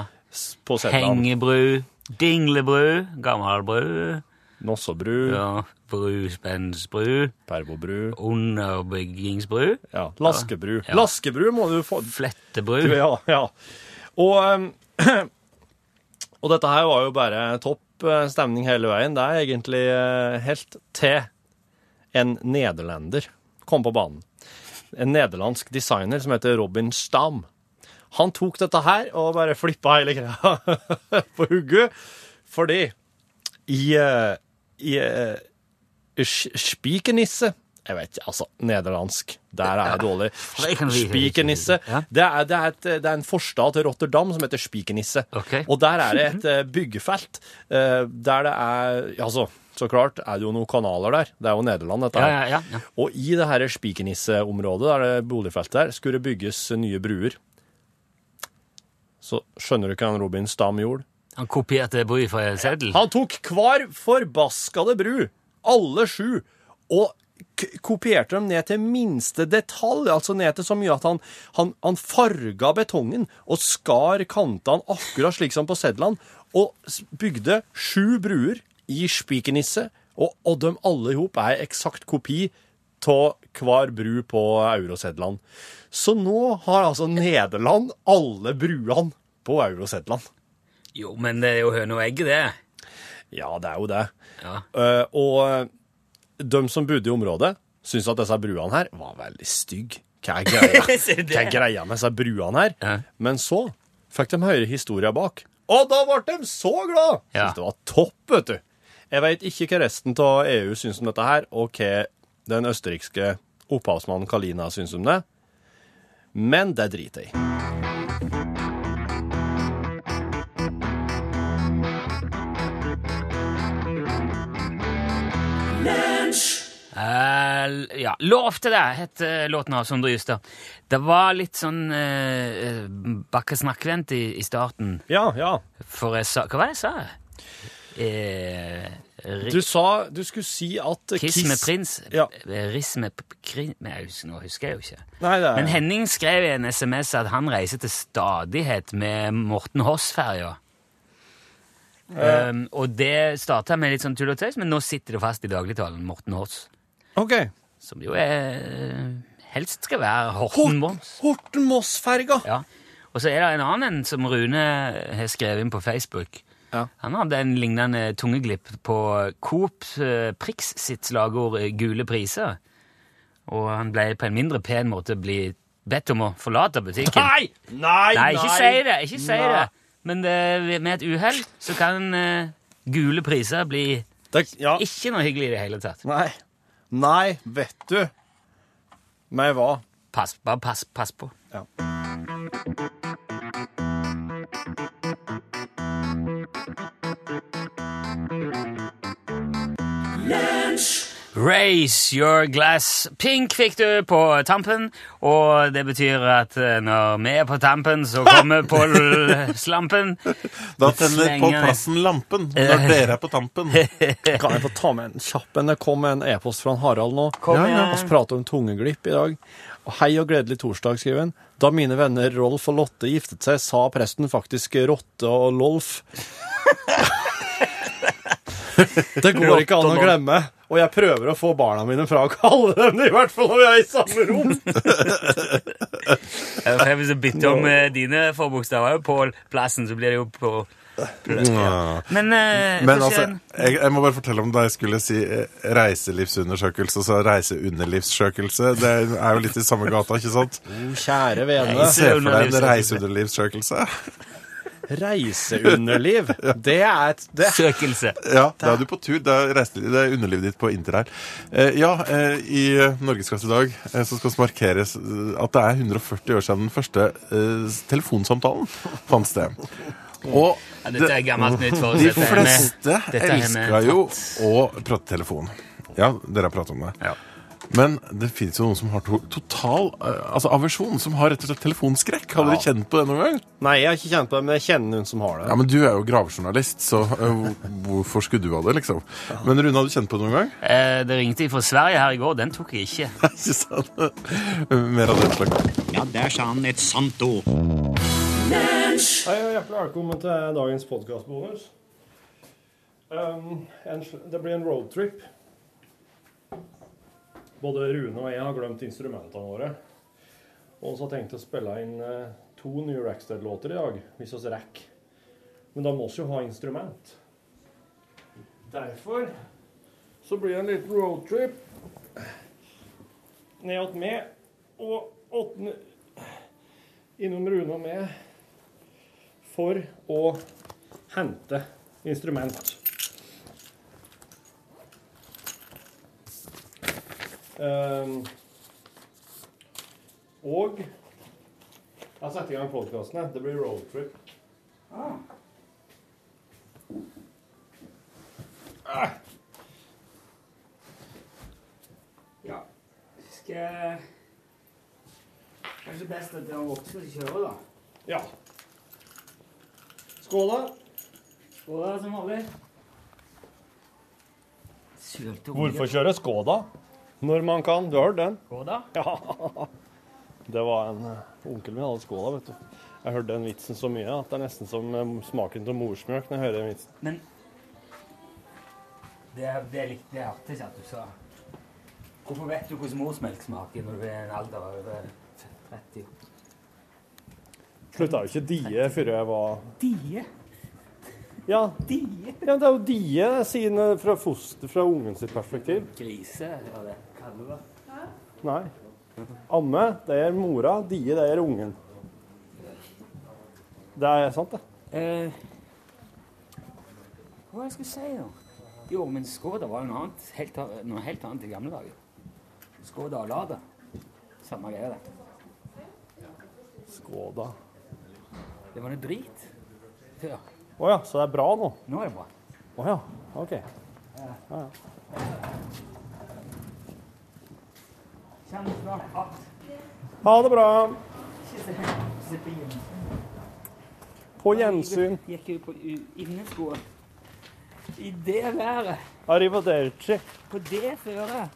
på. Hengebru, dinglebru, gammelbru, Nossobru, ja, bruspennsbru, Perbobru, underbyggingsbru, ja, Laskebru. Ja. Laskebru må du få flettebru. Ja, ja. Og, um, og dette her var jo bare topp eh, stemning hele veien. Det er egentlig eh, helt til en nederlender kom på banen. En nederlandsk designer som heter Robin Stam. Han tok dette her og bare flippa hele greia på hugget, fordi i, eh, i Spikenisse Jeg vet ikke, altså. Nederlandsk. Der er jeg dårlig. Spikernisse. Det, er, det, er et, det er en forstad til Rotterdam som heter Spikernisse. Okay. Og der er det et eh, byggefelt eh, der det er Altså, så klart er det jo noen kanaler der. Det er jo Nederland, dette her. ja, ja, ja. Og i det her Spikernisseområdet, der det boligfeltet der, skulle det bygges nye bruer. Så skjønner du hva Robin Stam gjorde? Han kopierte bruer fra seddel. Han tok hver forbaskede bru, alle sju, og kopierte dem ned til minste detalj, altså ned til så mye at han, han, han farga betongen og skar kantene akkurat slik som på sedlene, og bygde sju bruer i Spikernisse, og, og de alle i hop er eksakt kopi av hver bru på eurosedlene. Så nå har altså Nederland alle bruene på eurosedlene. Jo, men det er jo høne og egg, det. Ja, det er jo det. Ja. Uh, og de som bodde i området, syntes at disse bruene her var veldig stygge. Hva er greia? Hva er med disse bruene her? Ja. Men så fikk de høre historia bak. Og da ble de så glad! Ja. Syntes det var topp, vet du. Jeg vet ikke hva resten av EU syns om dette her, og hva den østerrikske opphavsmannen Kalina syns om det. Men det driter jeg i. Eh, ja, Lovte det, het eh, låten av Sondre Justad. Det var litt sånn uh, bakkesnakkvendt i, i starten, Ja, ja. for jeg sa Hva var det jeg sa? Uh, Du sa du skulle si at Kiss med prins. Ja. Eh, Riss med krin... Nå husker jeg jo ikke. Nei, er Men Henning skrev i en SMS at han reiser til stadighet med Morten Hoss-ferja. Um, og det starta med litt sånn tull og tøys, men nå sitter det fast i dagligtalen, Morten Hoss. OK. Som jo er helst skal være Horten-Moss. Horten-Moss-ferga. Ja. Og så er det en annen som Rune har skrevet inn på Facebook. Ja. Han hadde en lignende tungeglipp på Coop eh, Prix sitt slagord eh, 'Gule priser'. Og han ble på en mindre pen måte bli bedt om å forlate butikken. Nei! Nei, Nei, ikke si det! ikke si Nei. det. Men det, med et uhell så kan uh, gule priser bli Det, ja. ikke noe hyggelig i det hele tatt. Nei. Nei, vet du. Nei, hva? Pass, bare pass, pass på. Ja. Raise your glass. Pink fikk du på tampen, og det betyr at eh, når vi er på tampen, så kommer Pål Slampen. Da tenner Pål. Plassen lampen når dere er på tampen. Kan jeg få ta med en kjapp en? Det kom en e-post fra Harald nå. Kom ja, ja. igjen. Vi prater om tungeglipp i dag. Og Hei og gledelig torsdag, skriver han. Da mine venner Rolf og Lotte giftet seg, sa presten faktisk Rotte og Lolf. Det går ikke an å glemme. Og jeg prøver å få barna mine fra å kalle dem det, i hvert fall når vi er i samme rom. jeg vil så bytter om eh, dine forbokstaver på plassen, så blir det jo på Ja. Men, eh, Men altså, jeg, jeg må bare fortelle om da jeg skulle si eh, reiselivsundersøkelse, så reiseunderlivssøkelse. Det er jo litt i samme gata, ikke sant? Kjære vene. Se for deg en Reiseunderlivssøkelse. Reiseunderliv. Det er et det, Søkelse. Ja, da er du på tur. Det er, det er underlivet ditt på interrail. Eh, ja, eh, i eh, Norgesklasse i dag eh, så skal det markeres eh, at det er 140 år siden den første eh, telefonsamtalen fant sted. Og Ja, dette er gammelt nytt for oss. de fleste er elsker jo å prate telefon. Ja, dere har pratet om det. Ja. Men det fins jo noen som har to total eh, altså aversjon, som har rett og slett telefonskrekk. Har dere kjent på det noen gang? Nei, jeg har ikke kjent på det, men jeg kjenner noen som har det. Ja, men Du er jo gravejournalist, så uh, hvorfor skulle du ha det, liksom? Men Rune, har du kjent på det noen gang? Eh, Det ringte fra Sverige her i går. Den tok jeg ikke. Ikke sant? Mer av den slags. Ja, der sa han et sant ord. Hei og hjertelig velkommen til dagens podkastbonus. Um, det blir en roadtrip. Både Rune og jeg har glemt instrumentene våre. Og så har tenkt å spille inn eh, to nye Rackstead-låter i dag, hvis vi rekker. Men da må vi jo ha instrument. Derfor så blir det en liten roadtrip ned til meg og åttende innom Rune og meg for å hente instrument. Og jeg har satt i gang podkastene. Det blir roadtrip. Ja. Skal Kanskje best at dere voksne kjører, da. Ja. Skål, da. Skål da, som vanlig. Hvorfor kjøre Skoda når man kan? Du har hørt den? Skoda? Ja. Det var en eh, onkel min hadde Skoda, vet du. Jeg hørte den vitsen så mye at det er nesten som eh, smaken av morsmjølk når jeg hører den vitsen. Men det, det likte jeg alltid at du sa. Hvorfor vet du hvordan morsmelk smaker når du er i en alder av over 30? Slutta jo ikke die før jeg var Die? Ja, Die? ja det er jo die sine fra foster, fra ungen sitt perspektiv. Grise, var det. Nei. Amme, det er mora. Die, det er ungen. Det er sant, det. Eh, hva skal jeg skulle si da? Jo, men Skoda var jo noe annet, helt, noe helt annet i gamle dager. Skoda og Lada. Samme greie, det. Skoda. Det var noe drit før. Å ja, så det er bra nå? Nå er det bra. Å ja. OK. Ja, at Ha det bra. På. Gjensyn. Gikk jo på innesko. I det været, Arrivederci. på det føret.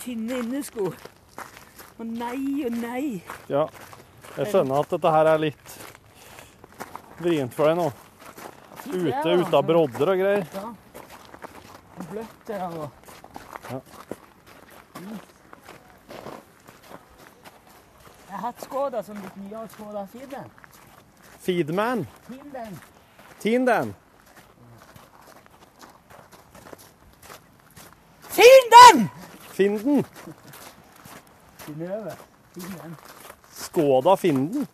Tynne innesko. Å nei og nei. Ja. Jeg skjønner at dette her er litt vrient for deg nå. Ute av brodder og greier. Ja. Bløtt der og Ja. Hatt Skoda som litt nye Skoda siden. Feedman. Tinden. Tinden. Finden. Finn. Synnøve. Finden. Skoda Finden.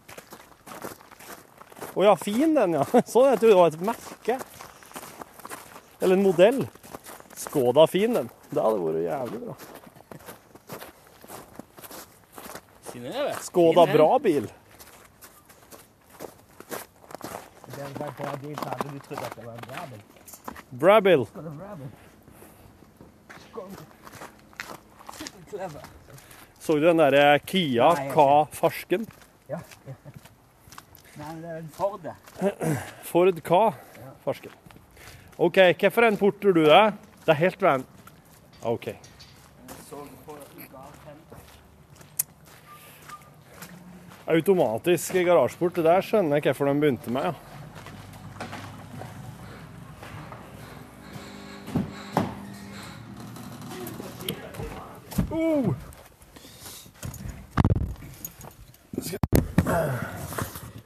Å ja, fin den, ja. Sånn, jeg trodde det var et merke. Eller en modell. Skoda Finden. Det hadde vært jævlig bra. Synnøve. Skoda bra bil. Det var bra bil, så hadde du trodd at det var en bra bil. Bra bil. Skoda bra bil. Brabil. Så du den derre Kia Nei, jeg K-farsken? Ja. Nei, det er en Ford. Ford K-farsken. OK, hvilken port tror du det er? Det er helt vanlig. OK. Jeg så på i gaten. Automatisk garasjeport, det der skjønner jeg hvorfor de begynte med, ja. Oh!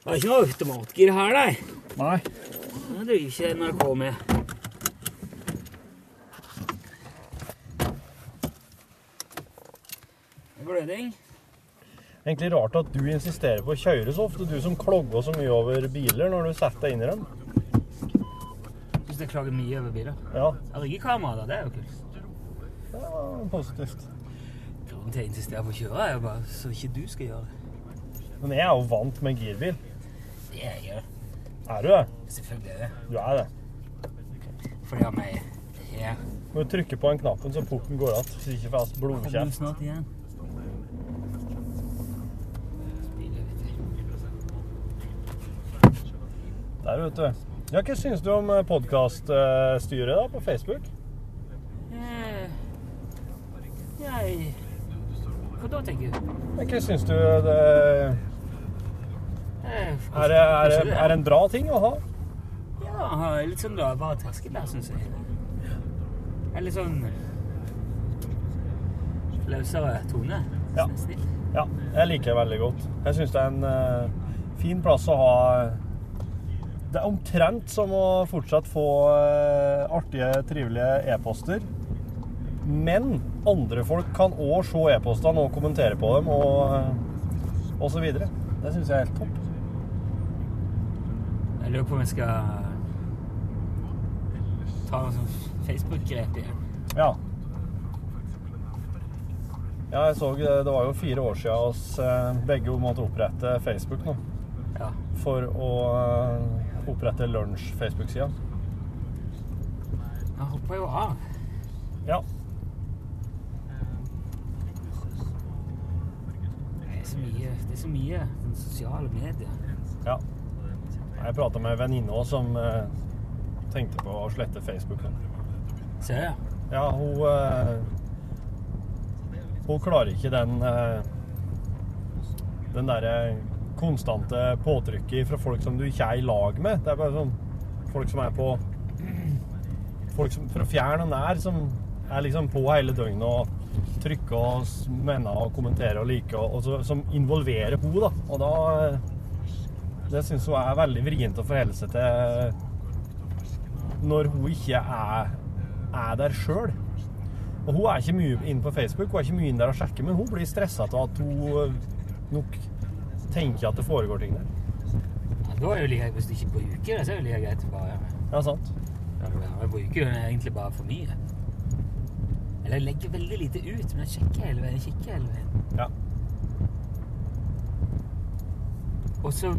Det er ikke noe automatgir her, nei. Nei. Det driver ikke NRK med. Gløding. Egentlig rart at du insisterer på å kjøre så ofte, du som klogger så mye over biler når du setter deg inn i dem. Syns jeg klager mye over biler. Ja, Jeg rigger kamera, da. Det er jo kult. det var positivt. Grunnen til jeg insisterer på å kjøre, er jo bare så ikke du skal gjøre det. Men jeg er jo vant med girbil. Det er jeg. Er du det? Selvfølgelig er det. Du er det. Fordi av meg her. Må du trykke på den knappen så porten går att, så ikke får blodkjeft. snart igjen? Biler, vet du. Der, vet du. Ja, hva syns du om podkaststyret da, på Facebook? Eh, Jeg Hva da, tenker du? Hva syns du det Eh, er, det, er, det, er en bra ting å ha? Ja, litt sånn lavere terskel der, syns jeg. Eller sånn løsere tone. Ja. Ja, jeg liker det veldig godt. Jeg syns det er en uh, fin plass å ha Det er omtrent som å fortsatt få eh, artige, trivelige e-poster. Men andre folk kan òg se e-postene og kommentere på dem og, eh, og så videre. Det syns jeg er helt topp. Jeg lurer på om jeg skal ta noe sånn Facebook-grep igjen. Ja. Ja, jeg så det. Det var jo fire år siden oss eh, begge måtte opprette Facebook nå. Ja. For å eh, opprette Lunsj-Facebook-sida. Han hoppa jo av. Ja. Det er så mye, det er så mye den sosiale medier. ja. Jeg prata med en venninne òg som eh, tenkte på å slette Facebook. Ser jeg. Ja, hun eh, Hun klarer ikke den eh, Den derre konstante påtrykket fra folk som du ikke er i lag med. Det er bare sånn folk som er på Folk som, fra fjern og nær som er liksom på hele døgnet og trykker og mener og kommenterer og liker, og, og så, som involverer henne, da. Og da eh, Det syns hun er veldig vrient å forholde seg til når hun ikke er, er der sjøl. Og hun er ikke mye inne på Facebook, hun er ikke mye inne der og sjekker, men hun blir stressa av at hun øh, nok tenker at det foregår ting der. Ja, da er det jo like, Hvis du ikke bruker det, så er det like greit å bare Ja, sant? Ja, Jeg bruker jo egentlig bare for mye. Eller jeg legger veldig lite ut, men jeg sjekker hele veien. Kikker hele veien. Ja. Og så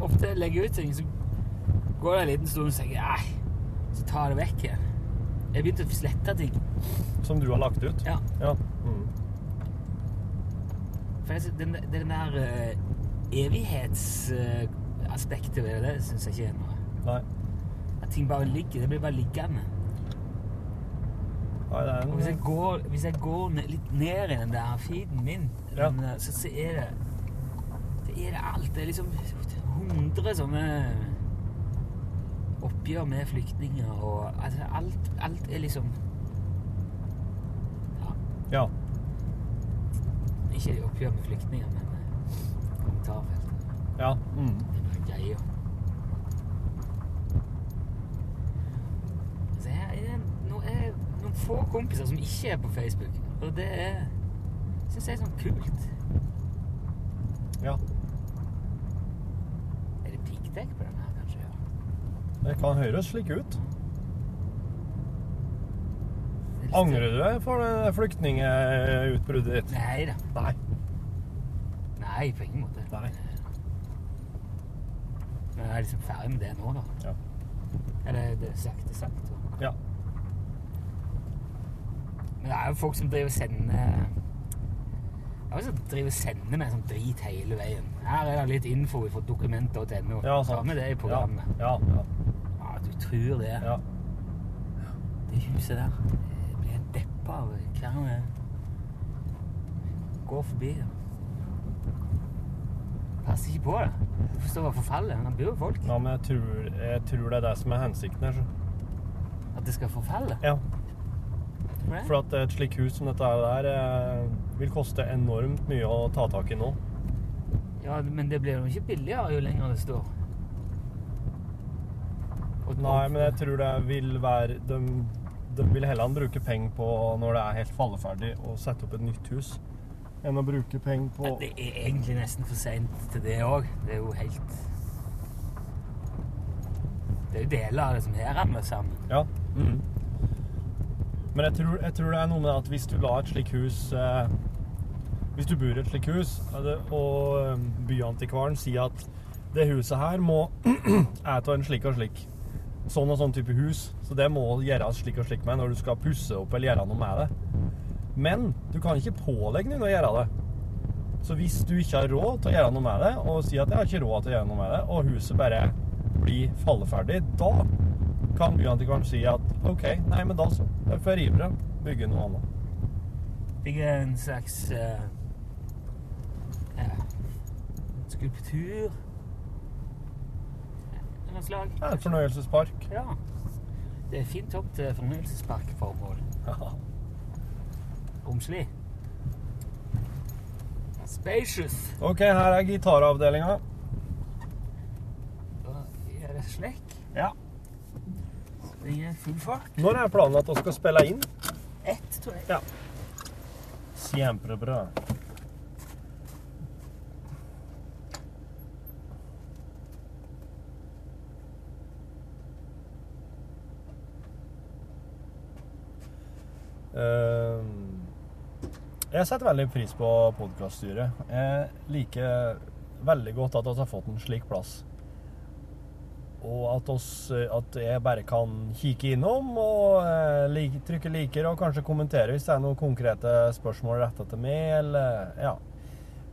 ofte jeg legger ut ting, så går det en liten stund så tenker jeg så tar jeg det vekk igjen. Jeg begynte å slette ting. Som du har lagt ut? Ja. Ja. Mm. For jeg, den, den der uh, evighetsaspektet ved det, det syns jeg ikke er noe. Nei. At ting bare ligger. Det blir bare liggende. Nei, det er Og hvis jeg går, hvis jeg går ned, litt ned i den der feeden min, Ja. den, eh, så, så er det Så er det alt. Det er liksom hundre sånne oppgjør med flyktninger og altså alt, alt er liksom Ja, Ja. ikke oppgjør med flyktninger, men kommentarfelt. Ja. Mm. Det er noe greier. Så jeg er, nå er jeg noen få kompiser som ikke er på Facebook, og det er syns jeg er sånn kult. ja. Er det piggdekk på den her, kanskje? Ja. Det kan høres slik ut. Det er Angrer du deg for det flyktningutbruddet ditt? Nei da. Nei. Nei, på ingen måte. Nei. Men jeg er liksom ferdig med det nå, da. Ja. Eller det er sakte sagt. Ja. Men det er jo folk som driver og sender Det er jo som driver og sender med sånn drit hele veien. Her er det litt info fra dokument.no. Ja, Ta med det i programmet. Ja. ja. Ja, du tror det. ja. Det huset der. Jeg blir helt deppa av hver gang jeg går forbi det. Passer ikke på det. Du forstår hva forfallet er. Han bor jo folk. ja men jeg tror, jeg tror det er det som er hensikten her. At det skal forfalle. Ja. Det? For at et slikt hus som dette der eh, vil koste enormt mye å ta tak i nå. Ja, men det blir jo ikke billigere jo lenger det står. Nei, men jeg tror det vil være De, de vil heller bruke penger på, når det er helt falleferdig, å sette opp et nytt hus, enn å bruke penger på Det er egentlig nesten for seint til det òg. Det er jo helt Det er jo deler av det som her ramler sammen. Ja. Mm. Men jeg tror, jeg tror det er noe med at hvis du lar et slikt hus eh, Hvis du bor i et slikt hus, og eh, byantikvaren sier at det huset her må er av en slik og slik sånn og sånn type hus, så det må gjøres slik og slik med når du skal pusse opp eller gjøre noe med det. Men du kan ikke pålegge noen å gjøre det. Så hvis du ikke har råd til å gjøre noe med det, og sier at jeg har ikke råd til å gjøre noe med det, og huset bare blir falleferdig, da kan byantikvaren si at OK, nei, men da så. Da får jeg rive det. Bygge noe annet. Bygge en slags uh, uh, skulptur av noe slag. Ja, en fornøyelsespark. Ja. Det er fint opp til fornøyelsesparkformål. Ja. Romslig. Spacious. OK, her er gitaravdelinga. Er det slekk. Ja. Det er full fart. Når er planen at vi skal spille inn? Ett, tror jeg. Ja. Kjempebra. bra. Jeg setter veldig pris på podkaststyret. Jeg liker veldig godt at vi har fått en slik plass. Og at, oss, at jeg bare kan kikke innom og eh, trykke liker og kanskje kommentere hvis det er noen konkrete spørsmål rettet til meg, eller ja.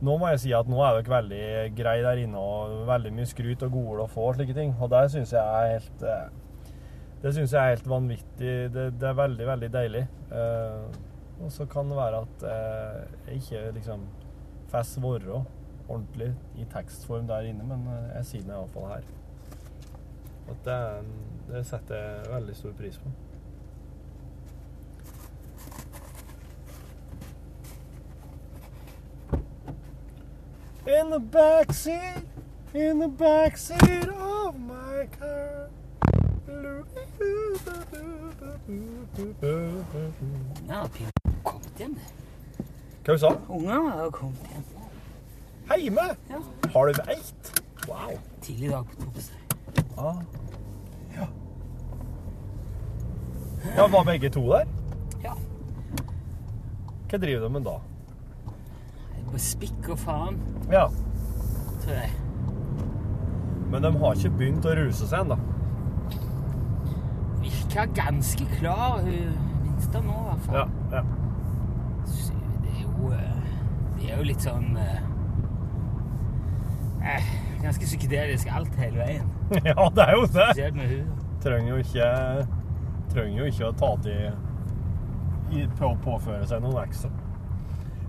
Nå må jeg si at nå er dere veldig greie der inne, og veldig mye skryt og gode å få og slike ting. Og det syns jeg er helt eh, Det syns jeg er helt vanvittig. Det, det er veldig, veldig deilig. Eh, og så kan det være at eh, jeg ikke liksom får svare ordentlig i tekstform der inne, men eh, jeg sier det iallfall her. At det, det setter jeg veldig stor pris på. In the backseat, in the backseat of my car. Now, pin- kommet hjem. Hva sa du? Ungene har kommet hjem. Heime? Ja. Har du veit? Wow. Tidlig dag på torsdag. Ah. Ja. ja, var begge to der? Ja. Hva driver de med da? På spikk og faen, Ja, tror jeg. Men de har ikke begynt å ruse seg ennå. Virka ganske klar, hun minste nå i hvert fall. Ja, ja. Det jo eh, er jo litt sånn eh, eh, Ganske psykedelisk alt hele veien. ja, det er jo det. Spesielt med hun. Trenger jo ikke Trenger jo ikke å ta til på påføre seg noen ekstra.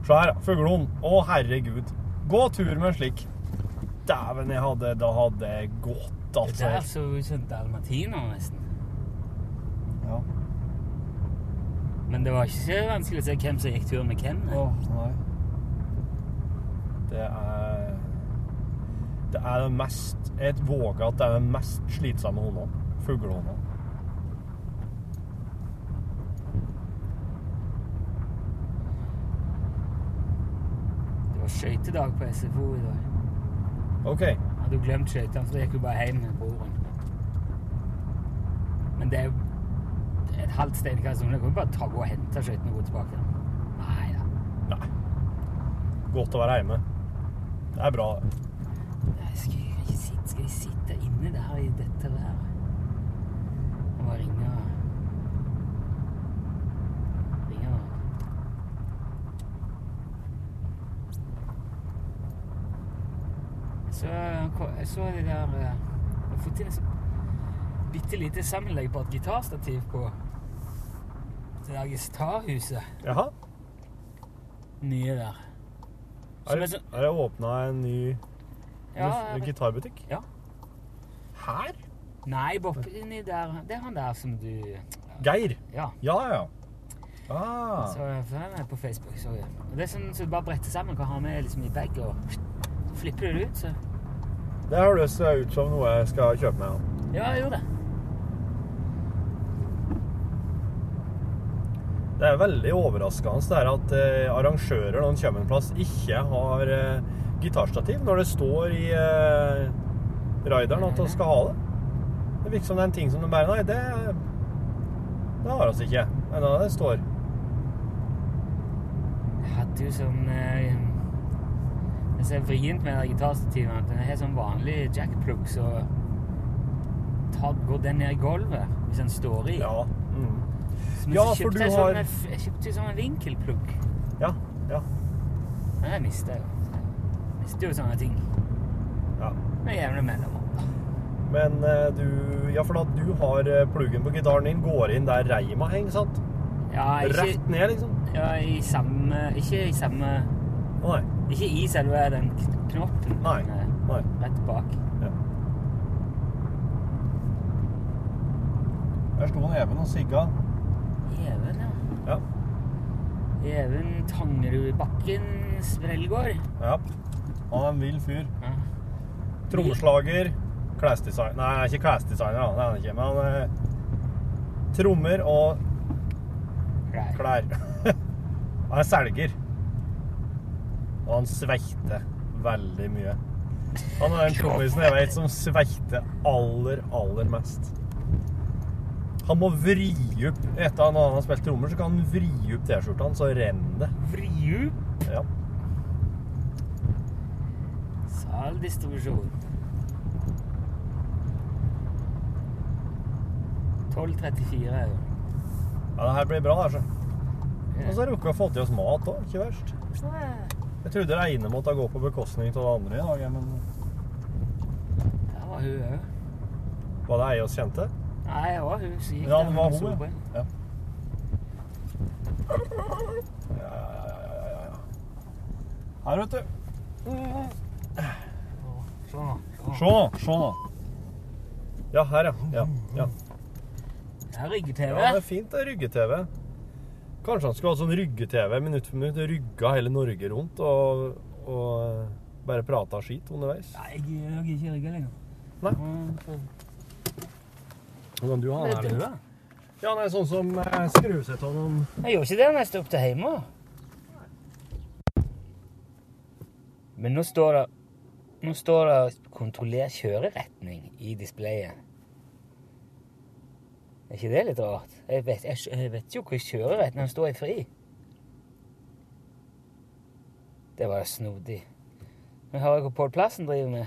Se her, fuglen. Å, herregud. Gå tur med en slik. Dæven, jeg hadde Da hadde jeg gått, Det altså. der så ut som dalmatiner, nesten. Ja. Men det var ikke vanskelig å se hvem som gikk tur med hvem. Åh, nei. Det er Det er det mest Jeg våger at det er den mest slitsomme hundene. Fuglehundene. Det var skøytedag på SFO i dag. OK. Hadde jo glemt skøytene, så da gikk hun bare hjem med broren. Men det er jo et halvt steinkast unna. Kan vi bare ta, gå og hente skøytene og gå tilbake. Nei da. Nei. Godt å være hjemme. Det er bra. Nei, Skal jeg ikke sitte, skal jeg sitte inne der i dette været? Og bare ringe Ringe noen. Så jeg så de der eh, Jeg har fått inn et bitte lite sammenleggbart gitarstativ på det der gitarhuset. Jaha. Nye der. Er er det, er det åpna en ny Ja, jeg gitarbutikk? Ja. Her? Nei, borti der Det er han der som du Geir? Ja. Ja, ja. Ah. Så den er på Facebook. Sorry. Det er sånn som du bare bretter sammen. Kan ha med liksom i bag, og så flipper du det ut. Så Det høres ut som noe jeg skal kjøpe meg. ja, jeg gjorde det. Det er veldig overraskende det er at eh, arrangører når de kommer en plass, ikke har eh, gitarstativ når det står i eh, rideren at de skal ha det. Det virker som det er en ting som de bare Nei, det, det har vi ikke. Men da det står hadde jo sånn eh, Det som er vrient med det gitarstativet, at den har sånn vanlig jackplug, så tar, går den ned i gulvet hvis den står i. Ja. Men Ja, så kjøpte jeg har- sånn, Jeg kjøpte sånn vinkelplugg. Ja. Ja. Men jeg mister jo. Mister jo sånne ting ja. med jevne mellomrom. Men eh, du Ja, for da du har eh, pluggen på gitaren din, går inn der reima henger, sant? Ja, ikke, Rett ned, liksom? ja, i samme Ikke i samme nei. Ikke i selve den knoppen, Nei. eh, Nei. rett bak. Ja. Der sto Even og sigga. Ja. Even Tangerudbakken Sprellgård. ja. Han er en vill fyr. Ja. Trommeslager, klesdesigner Nei, ikke klesdesigner, det er han ikke. Men han er trommer og klær. han er selger. Og han sveiter veldig mye. Han er den trommisen jeg vet som sveiter aller, aller mest. Han må vri opp Etter at han har spilt trommer, så kan han vri opp T-skjorta, så renner det. Vri opp Ja. saldistribusjon. 12.34 er det. ja, det her blir bra, altså. Og så rukka å fått i oss mat òg. Ikke verst. Jeg trodde det ene måtte gå på bekostning av det andre i dag, men Der var hun òg. var det ei oss kjente? Nei, det var hun som gikk Ja, det var hun, ja. Ja, ja, ja, ja, ja. Her, vet du. Se nå, se nå. Ja, her, ja. ja, ja. er rygge-TV. Ja, det er fint, det. Rygge-TV. Kanskje han skulle ha sånn rygge-TV minutt for minutt. Rygga hele Norge rundt og, og bare prata skit underveis. Nei, jeg jeg er ikke rygge lenger. Nei. Hvordan du har Det den er. Ja, nei, sånn som eh, skrur seg av noen Jeg gjorde ikke det når jeg står opp til hjemme. Men nå står det Nå står det 'kontroller kjøreretning' i displayet. Er ikke det litt rart? Jeg vet, jeg, jeg vet jo hvor kjøreretningen står i fri. Det var snodig. Men hører hva Pål Plassen driver med.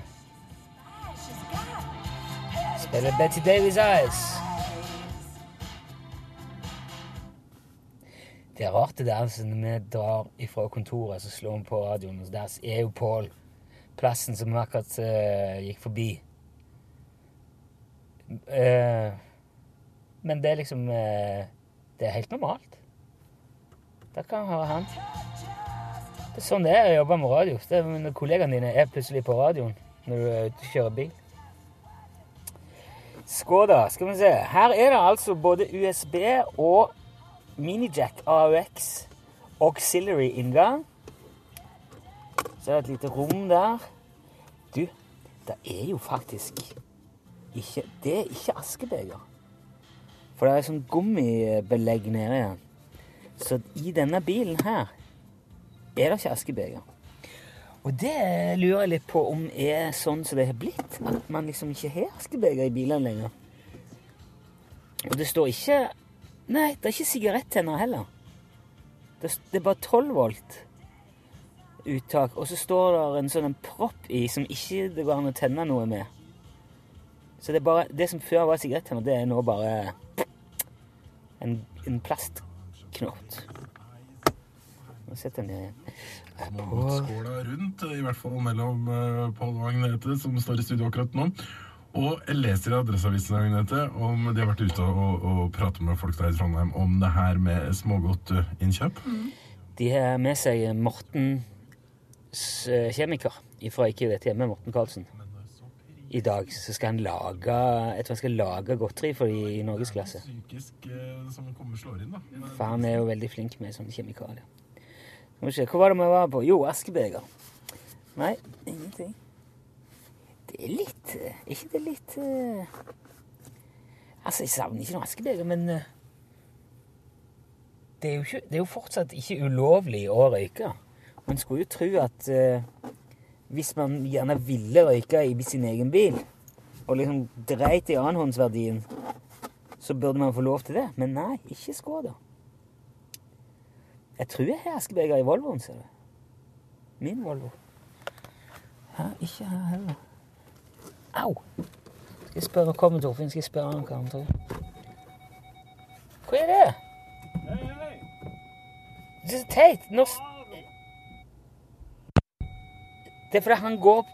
Spiller Betty Davies Eyes. Det er rart det der altså, når vi drar ifra kontoret, så slår vi på radioen, og der er jo Pål Plassen som vi akkurat uh, gikk forbi. Uh, men det er liksom uh, Det er helt normalt. Der kan jeg høre han. Det er sånn det er å jobbe med radio. Det er når kollegaene dine er plutselig på radioen når du er kjører bil. Skåda, skal vi se. Her er det altså både USB og minijack AUX auxiliary inngang. Så er det et lite rom der. Du, det er jo faktisk ikke Det er ikke askebeger. For det er sånn gummibelegg nede igjen. Så i denne bilen her er det ikke askebeger. Og det lurer jeg litt på om er sånn som det har blitt. At man liksom ikke har askebeger i bilene lenger. Og det står ikke Nei, det er ikke sigarettenner heller. Det, er bare 12 volt uttak, og så står det en sånn en propp i som ikke det går an å tenne noe med. Så det, er bare, det som før var sigarettenner, det er nå bare en, en plastknott. Nå setter jeg den igjen. Skåla rundt, i hvert fall mellom uh, Pål og Agnete, som står i studio akkurat nå. Og jeg leser i Adresseavisen Agnete, om de har vært ute og, og, pratet med folk der i Trondheim om det her med smågodtinnkjøp. De har med seg Mortens eh, kjemiker fra Ikke vet hjemme, Morten Karlsen. I dag så skal han lage Jeg tror han skal lage godteri for de i norgesklasse. Eh. For han er jo veldig flink med sånne kjemikalier. Vi se, Hva var det vi var på? Jo, askebeger. Nei, ingenting. Det er litt eh, Er ikke det litt eh, Altså, jeg savner ikke noe askebeger, men eh, det, er jo ikke, det er jo fortsatt ikke ulovlig å røyke. Man skulle jo tro at hvis man gjerne ville røyke i sin egen bil, og liksom dreit i annenhåndsverdien, så burde man få lov til det. Men nei, ikke Skoda. Jeg tror jeg har askebeger i Volvoen, ser du. Min Volvo. Her, ikke her heller. Au! Skal jeg spørre Kom, Torfinn, skal jeg spørre han hva han tror. Hva er det? Hei, hei! Det er så teit. Nå s- Det er fordi han går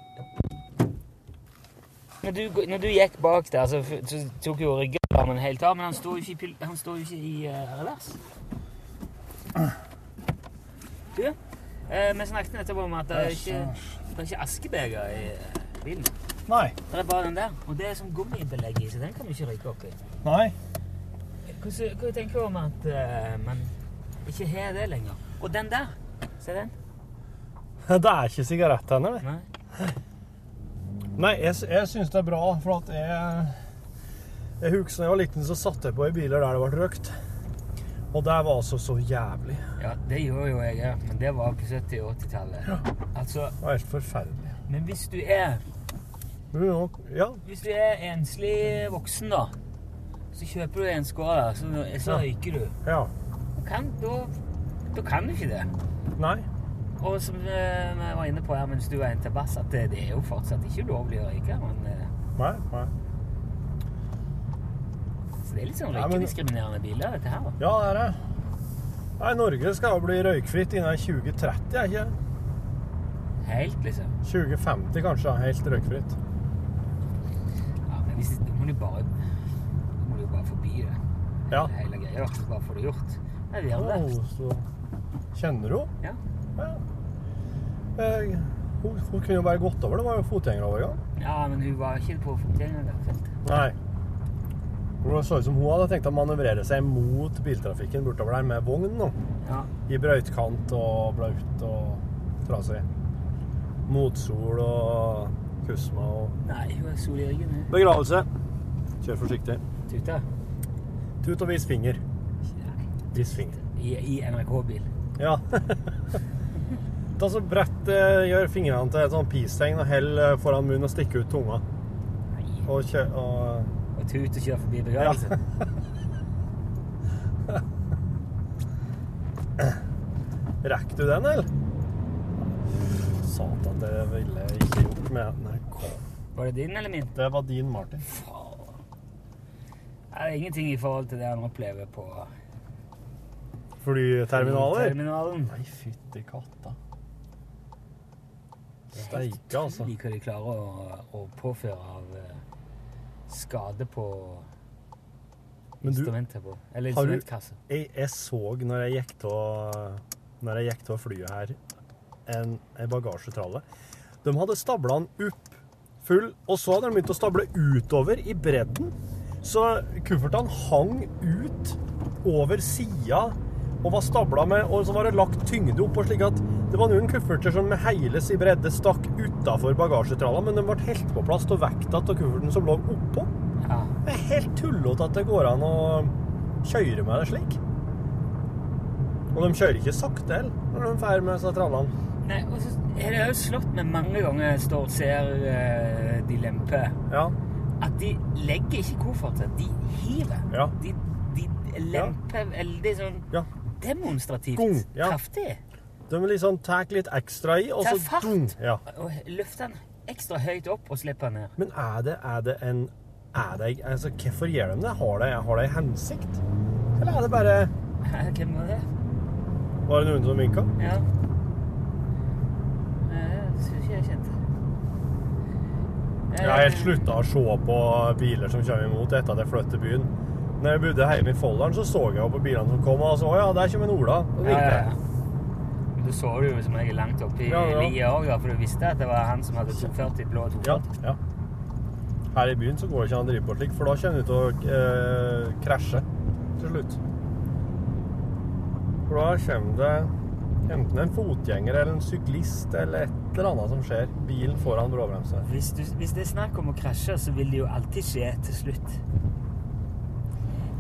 når du, når du gikk bak der, så, så tok jo ryggarmen helt av, men han står jo ikke i, han står jo ikke i uh, revers. Du, eh, vi snakket nettopp om at det er ikke, det er ikke askebeger i eh, bilen. Nei. Det er bare den der, og det er sånn gummibelegg i, så den kan du ikke røyke oppi. Nei. Hva, hva tenker du om at eh, man ikke har det lenger? Og den der, se den? Det er ikke sigarettenner, det. Nei. Nei, jeg, jeg syns det er bra, for at jeg Jeg husker da jeg var liten, så satte jeg på i biler der det ble røkt. Og det var altså så jævlig. Ja, det gjør jo jeg òg, men det var på 70- og 80-tallet. Altså, Det var helt forferdelig. men hvis du er Ja, Hvis du er enslig voksen, da, Så kjøper du en skål, da, så, så Ja. røyker du. Ja. Kan, da, da kan du ikke det. Nei. Og som eh, vi var inne på her mens du var en til bass, at det, det er jo fortsatt ikke lovlig å røyke. Men, eh, Nei. Nei. Så det er litt sånn røykediskriminerende biler, dette her. Ja, det er det. Nei, Norge skal jo bli røykfritt innen 2030, er ikke det? Helt, liksom. 2050 kanskje, helt røykfritt. Ja, men hvis, da må du bare da må du jo bare forbi det. Ja. Hele greia. da. Bare få det gjort. Nei, vi gjør det. Oh, så Kjenner du henne? Ja. Ja. Jeg, hun, hun kunne jo bare gått over. Det var jo fotgjengerovergang. ja, men hun var ikke på fotgjengerfeltet. Nei. Det så ut som hun hadde tenkt å manøvrere seg mot biltrafikken bortover der med vogn nå. Ja. I brøytkant og blaut og trasig. Motsol og kusma og Nei, hun er sol i øynene. Begravelse. Kjør forsiktig. Tuta. Tut og vis finger. Nei. Vis finger. I, i NRK-bil. Ja. Ta så brett eh, Gjør fingrene til et sånn peace-tegn og hell eh, foran munnen og stikke ut tunga. Nei. Og kjør og Og tut og kjøre forbi begravelse. Rekker du den, eller? Satan, det ville jeg ikke gjort med NRK. Var det din eller min? Det var din, Martin. Det er ingenting i forhold til det han opplever på Flyterminaler? terminalen. Nei, fytti katta. Steike, altså. Utrolig hva de klarer å, å påføre av eh, skade på instrumentet på. Eller du- jeg, jeg så når jeg gikk til Når jeg gikk til flyet her, en, en bagasjetralle. De hadde stabla den opp full, og så hadde de begynt å stable utover i bredden. Så kuffertene hang ut over sida og var stabla med Og så var det lagt tyngde oppå, slik at det var noen kufferter som med hele sin bredde stakk utafor bagasjetralla, men de ble helt på plass av vekta av kufferten som lå oppå. Ja. Det er helt tullete at det går an å kjøre med det slik. Og de kjører ikke sakte heller når de drar med seg trallene. Nei, og så er det jo slått med mange ganger jeg står og ser uh, de lemper, Ja. at de legger ikke kofferter, de hiver. Ja. De, de lemper veldig sånn ja. Demonstrativt Gung, ja. kraftig. De liksom tar litt ekstra i, og så fart. dung. Ja. Og løfter den ekstra høyt opp og slipper den ned. Men er det, er det en er det, altså, Hvorfor gjør de det? Har det, har en hensikt? Eller er det bare Hvem var det? Var det noen som vinka? Ja. Jeg synes ikke jeg kjente Jeg har helt slutta å se på biler som kommer imot etter at jeg flytter til byen. Når jeg bodde hjemme i Folldalen, så så jeg jo på bilene som kom, og så å ja, der kommer en Ola. Og Ja, ja, ja. Du så det jo som regel langt oppi i Ja, ja. lia òg, for du visste at det var han som hadde 240 blå 240. Ja, ja. Her i byen så går det ikke an å drive på slik, for da kommer du til å eh, krasje til slutt. For da kommer det enten en fotgjenger eller en syklist eller et eller annet som skjer. Bilen foran bråbremsa. Hvis, hvis det er snakk om å krasje, så vil det jo alltid skje til slutt.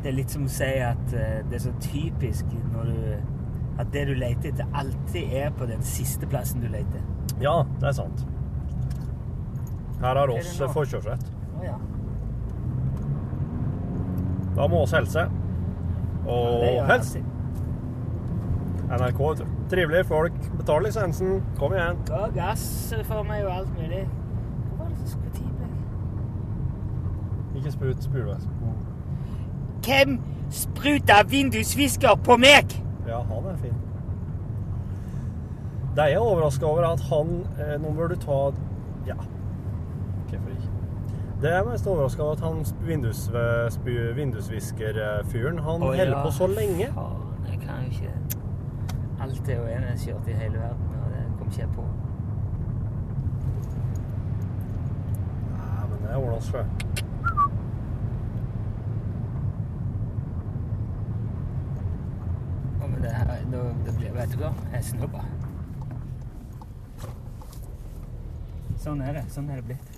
Det er litt som å si at eh, det er så typisk når du at det du leter etter, alltid er på den siste plassen du leter. Ja, det er sant. Her har oss forkjørsrett. Å ja. Da må oss helse. Og ja, alltid. NRK. vet du. Trivelige folk. Betal lisensen. Kom igjen. Ga gass for meg og alt mulig. Hva var det som skulle til meg? Ikke sprut spylevæske. Hvem spruta vindusvisker på meg? Ja, han er fin. Det er jeg overraska over at han eh, Nå bør du ta Ja, hvorfor ikke? Det er jeg mest overraska over at han vindus, vindusviskerfyren Han Å, holder ja. på så lenge. Faen, jeg kan jo ikke Alt er jo kjørt i hele verden, og det kom ikke jeg på. Nei, men det ordner seg. Å, men det, her- da, det blir, vet du hva? Jeg snubba. Sånn er det. Sånn er det blitt.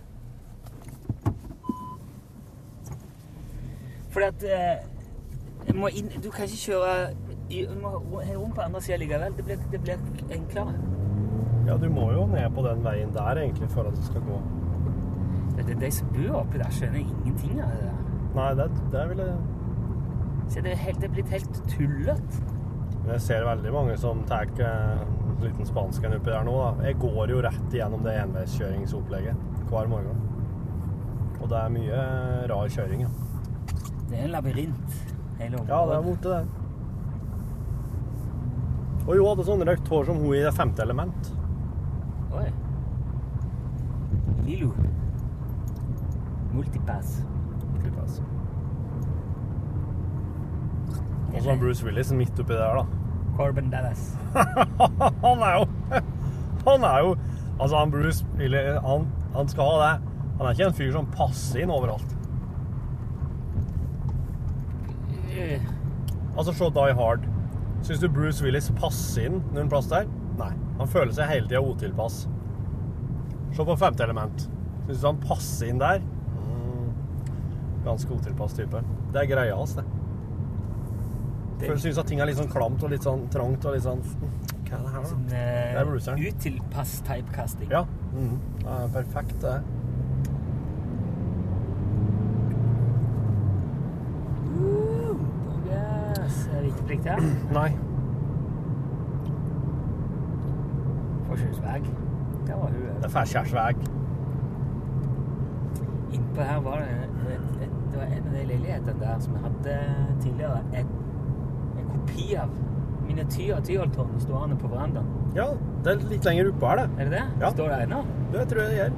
Fordi at eh, inn, Du kan ikke kjøre i- må rom på andre sida likevel. Det blir, det blir enklere. Ja, du må jo ned på den veien der egentlig for at det skal gå. Det er de som bor oppi der, skjønner ingenting av det der. Nei, det, det vil jeg Se, det er, helt, det er blitt helt tullete. Jeg ser veldig mange som tar eh, en liten spansken oppi der nå. da. Jeg går jo rett igjennom det enveiskjøringsopplegget hver morgen. Og det er mye rar kjøring, ja. Det er en labyrint. Hele Ja, det er borte, det. Og hun hadde sånn røkt hår som hun i Det femte element. Oi. Lilo. Multipass. Multipass. Og så Bruce Willis midt oppi der, da. Corbin Dallas. han er jo Han er jo Altså, han Bruce han, han skal ha det. Han er ikke en fyr som passer inn overalt. Altså, se Die Hard. Syns du Bruce Willis passer inn noen plass der? Nei. Han føler seg hele tida otilpass. Se på femte element. Syns du han passer inn der? Mm. Ganske otilpass type. Det er greia hans, det. Jeg syns at ting er litt sånn klamt og litt sånn trangt og litt sånn Hva er det her, da? Sånn Det er Bruceren. uh, utilpass typecasting. Ja. Mm. Det er perfekt, det. Uh. Er det ikke plikt her? Nei. Forskjellsveg. Det var hun. Det er Færskjærsveg. Innpå her var det det, et, det var en av de leilighetene der som jeg hadde tidligere. Et kopi av miniatyr av Tyholttårnet stående på verandaen. Ja, det er litt lenger oppe her, det. Er det det? Ja. Står det ennå? Det tror jeg det gjør.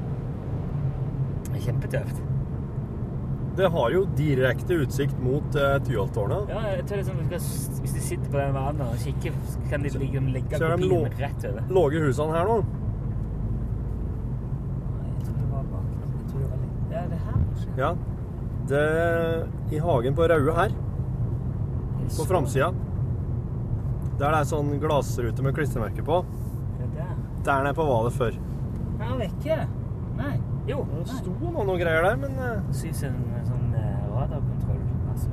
Kjempetøft. Det har jo direkte utsikt mot uh, Tyholttårnet. Ja, jeg tror liksom, Hvis de sitter på den verandaen og kikker, så kan de ligge, legge Så kopien lå- rett over. Låge husene her nå. Jeg tror det var bak. Jeg tror det var litt Ja, det her, kanskje? Ja. Det I hagen på Raue her, på framsida, der det er sånn glassrute med klistremerke på, Det der. nede på var før. Er vekke. Nei. Jo. Det sto nå noe greier der, men eh, Det synes en sånn eh, radarkontroll. Altså.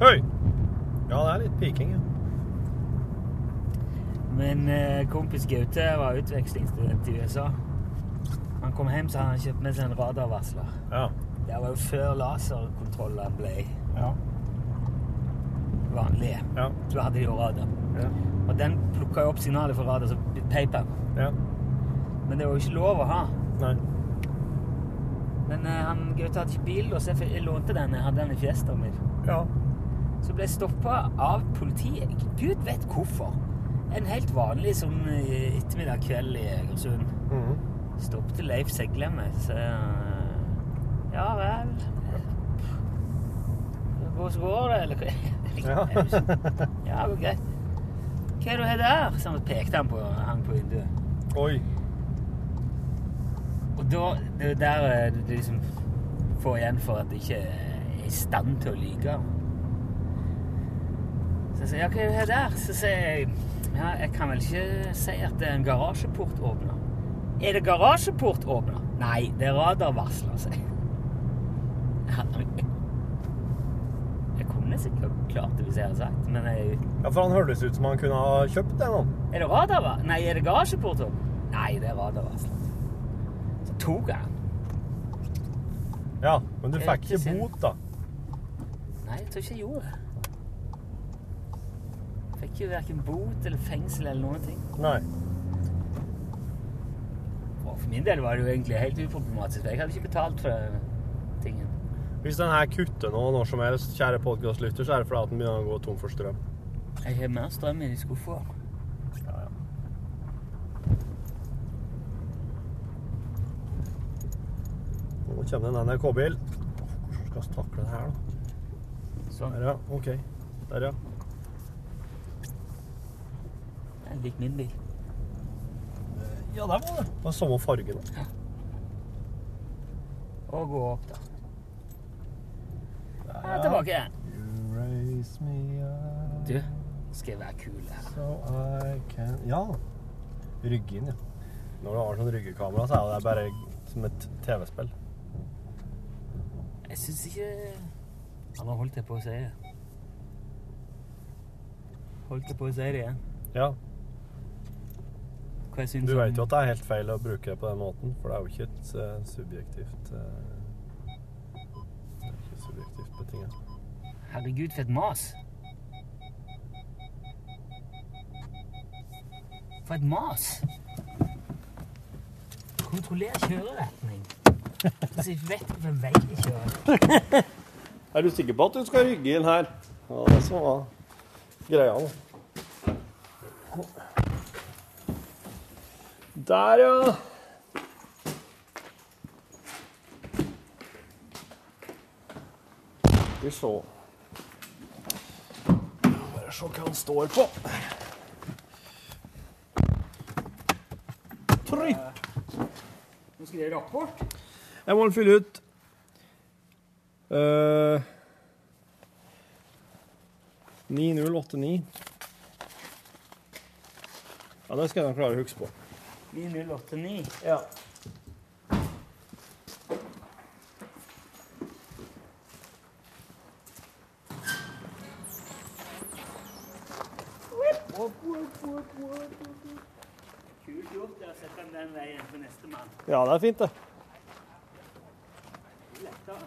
Høy! Ja, det er litt piking, ja. Men eh, kompis Gaute var utvekslingsstudent i USA. Han kom hjem, så hadde han kjøpt med seg en radarvarsler. Ja. Det var jo før laserkontrollene ble Ja. vanlige. Ja. Så hadde de jo radar. Ja. Og den plukka jo opp signalet fra radar som paper. ja. Men det var jo ikke lov å ha. Nei. Men uh, han Gaute hadde ikke bil, og så jeg, lånte den. Jeg hadde den i fiestaen min. Ja. Så ble jeg stoppa av politiet. Gud vet hvorfor. En helt vanlig sånn eh, ettermiddag kveld i Egersund. Mhm. Stoppet Leif Seglemme, så eh, Ja vel Hvordan går det, eller hva? Ja. ja, går greit. Hva er det du har der? Så han pekte han på han på vinduet. Oi. Og da Det er der eh, du liksom får igjen for at du ikke er i stand til å lyve. Så jeg sier ja, hva er det der? Så sier jeg ja, jeg kan vel ikke si at det er en garasjeport åpner. Er det garasjeport åpner? Nei, det er radarvarsler, sier jeg. Jeg- kunne sikkert klart det hvis jeg hadde sagt, men jeg, Ja, for han hørtes ut som han kunne ha kjøpt det nå. er det radar? Nei, er det garasjeport? Nei, det er radarvarsel. Så tok jeg den. Ja, men du fikk ikke ikke bot, da. Nei, jeg tror ikke jeg gjorde det. Fikk jo hverken bot eller fengsel eller noen ting. Nei. Og for min del var det jo egentlig helt uproblematisk. for Jeg hadde ikke betalt for tingen. Hvis den her kutter nå når som helst, kjære podkastlytter, så er det fordi at den begynner å gå tom for strøm. Jeg har mer strøm i skuffa. Ja, ja. Nå kommer det en NRK-bil. Hvordan skal vi takle det her, da? Sånn. Der, ja. OK. Der, ja. Det er lik min bil. Ja, der var det. Det var samme farge, da. Og gå opp, da. Ja, tilbake igjen. You raise me up Du, skal jeg være kul her? so can Ja. Rygge inn, ja. Når du har sånn ryggekamera, så er det bare som et TV-spill. Jeg syns ikke Ja, nå holdt jeg på å si det. Holdt jeg på å si det igjen. Ja. Hva syns Du vet jo at det er helt feil å bruke det på den måten, for det er jo ikke et uh, subjektivt Det er ikke betinget. Herregud, for et mas. For et mas. Kontroller kjøreretning. Så jeg vet hvilken vei jeg kjører. Er du sikker på at du skal rygge inn her? Ja, det som var greia. Der, ja. Vi se. Bare se hva han står på. Trykk. Nå skal det rapport. Jeg må fylle ut uh, 9089. Ja, det skal jeg klare å huske på. 9089. Ja. Kult gjort å sette den den veien for neste mann. ja, det er fint, det. Lettere.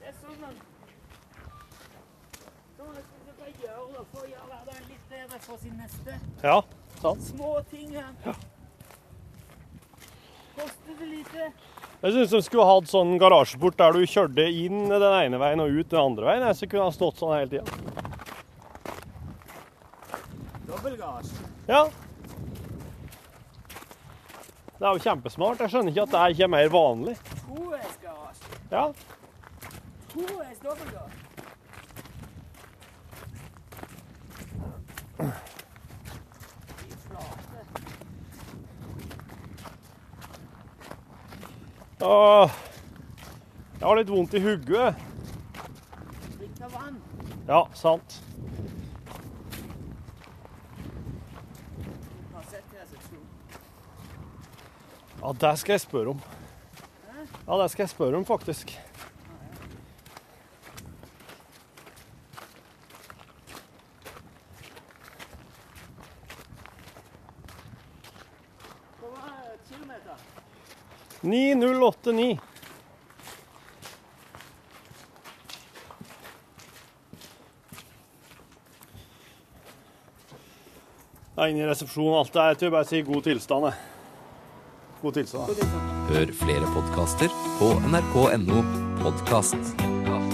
Det er sånn man Sånn man skal gjøre det for å gjøre hverdagen litt bedre for sin neste. Ja, sant. Små ting her. Koster det lite? Jeg syns de skulle hatt sånn garasjeport der du kjørte inn den ene veien og ut den andre veien. Så kunne han stått sånn hele tida. Dobbeltgasj. Ja. Det er jo kjempesmart. Jeg skjønner ikke at det ikke er mer vanlig. Ja. Åh, jeg har litt vondt i hodet. Drikk av vann. Ja, sant. Ja, det skal jeg spørre om. Ja, det skal jeg spørre om, faktisk. Hvor var kilometer? 9089. Jeg er inne i resepsjonen. Alt det er til bare si god tilstand. jeg. God tilstand. Hør flere podkaster på nrk.no podkast.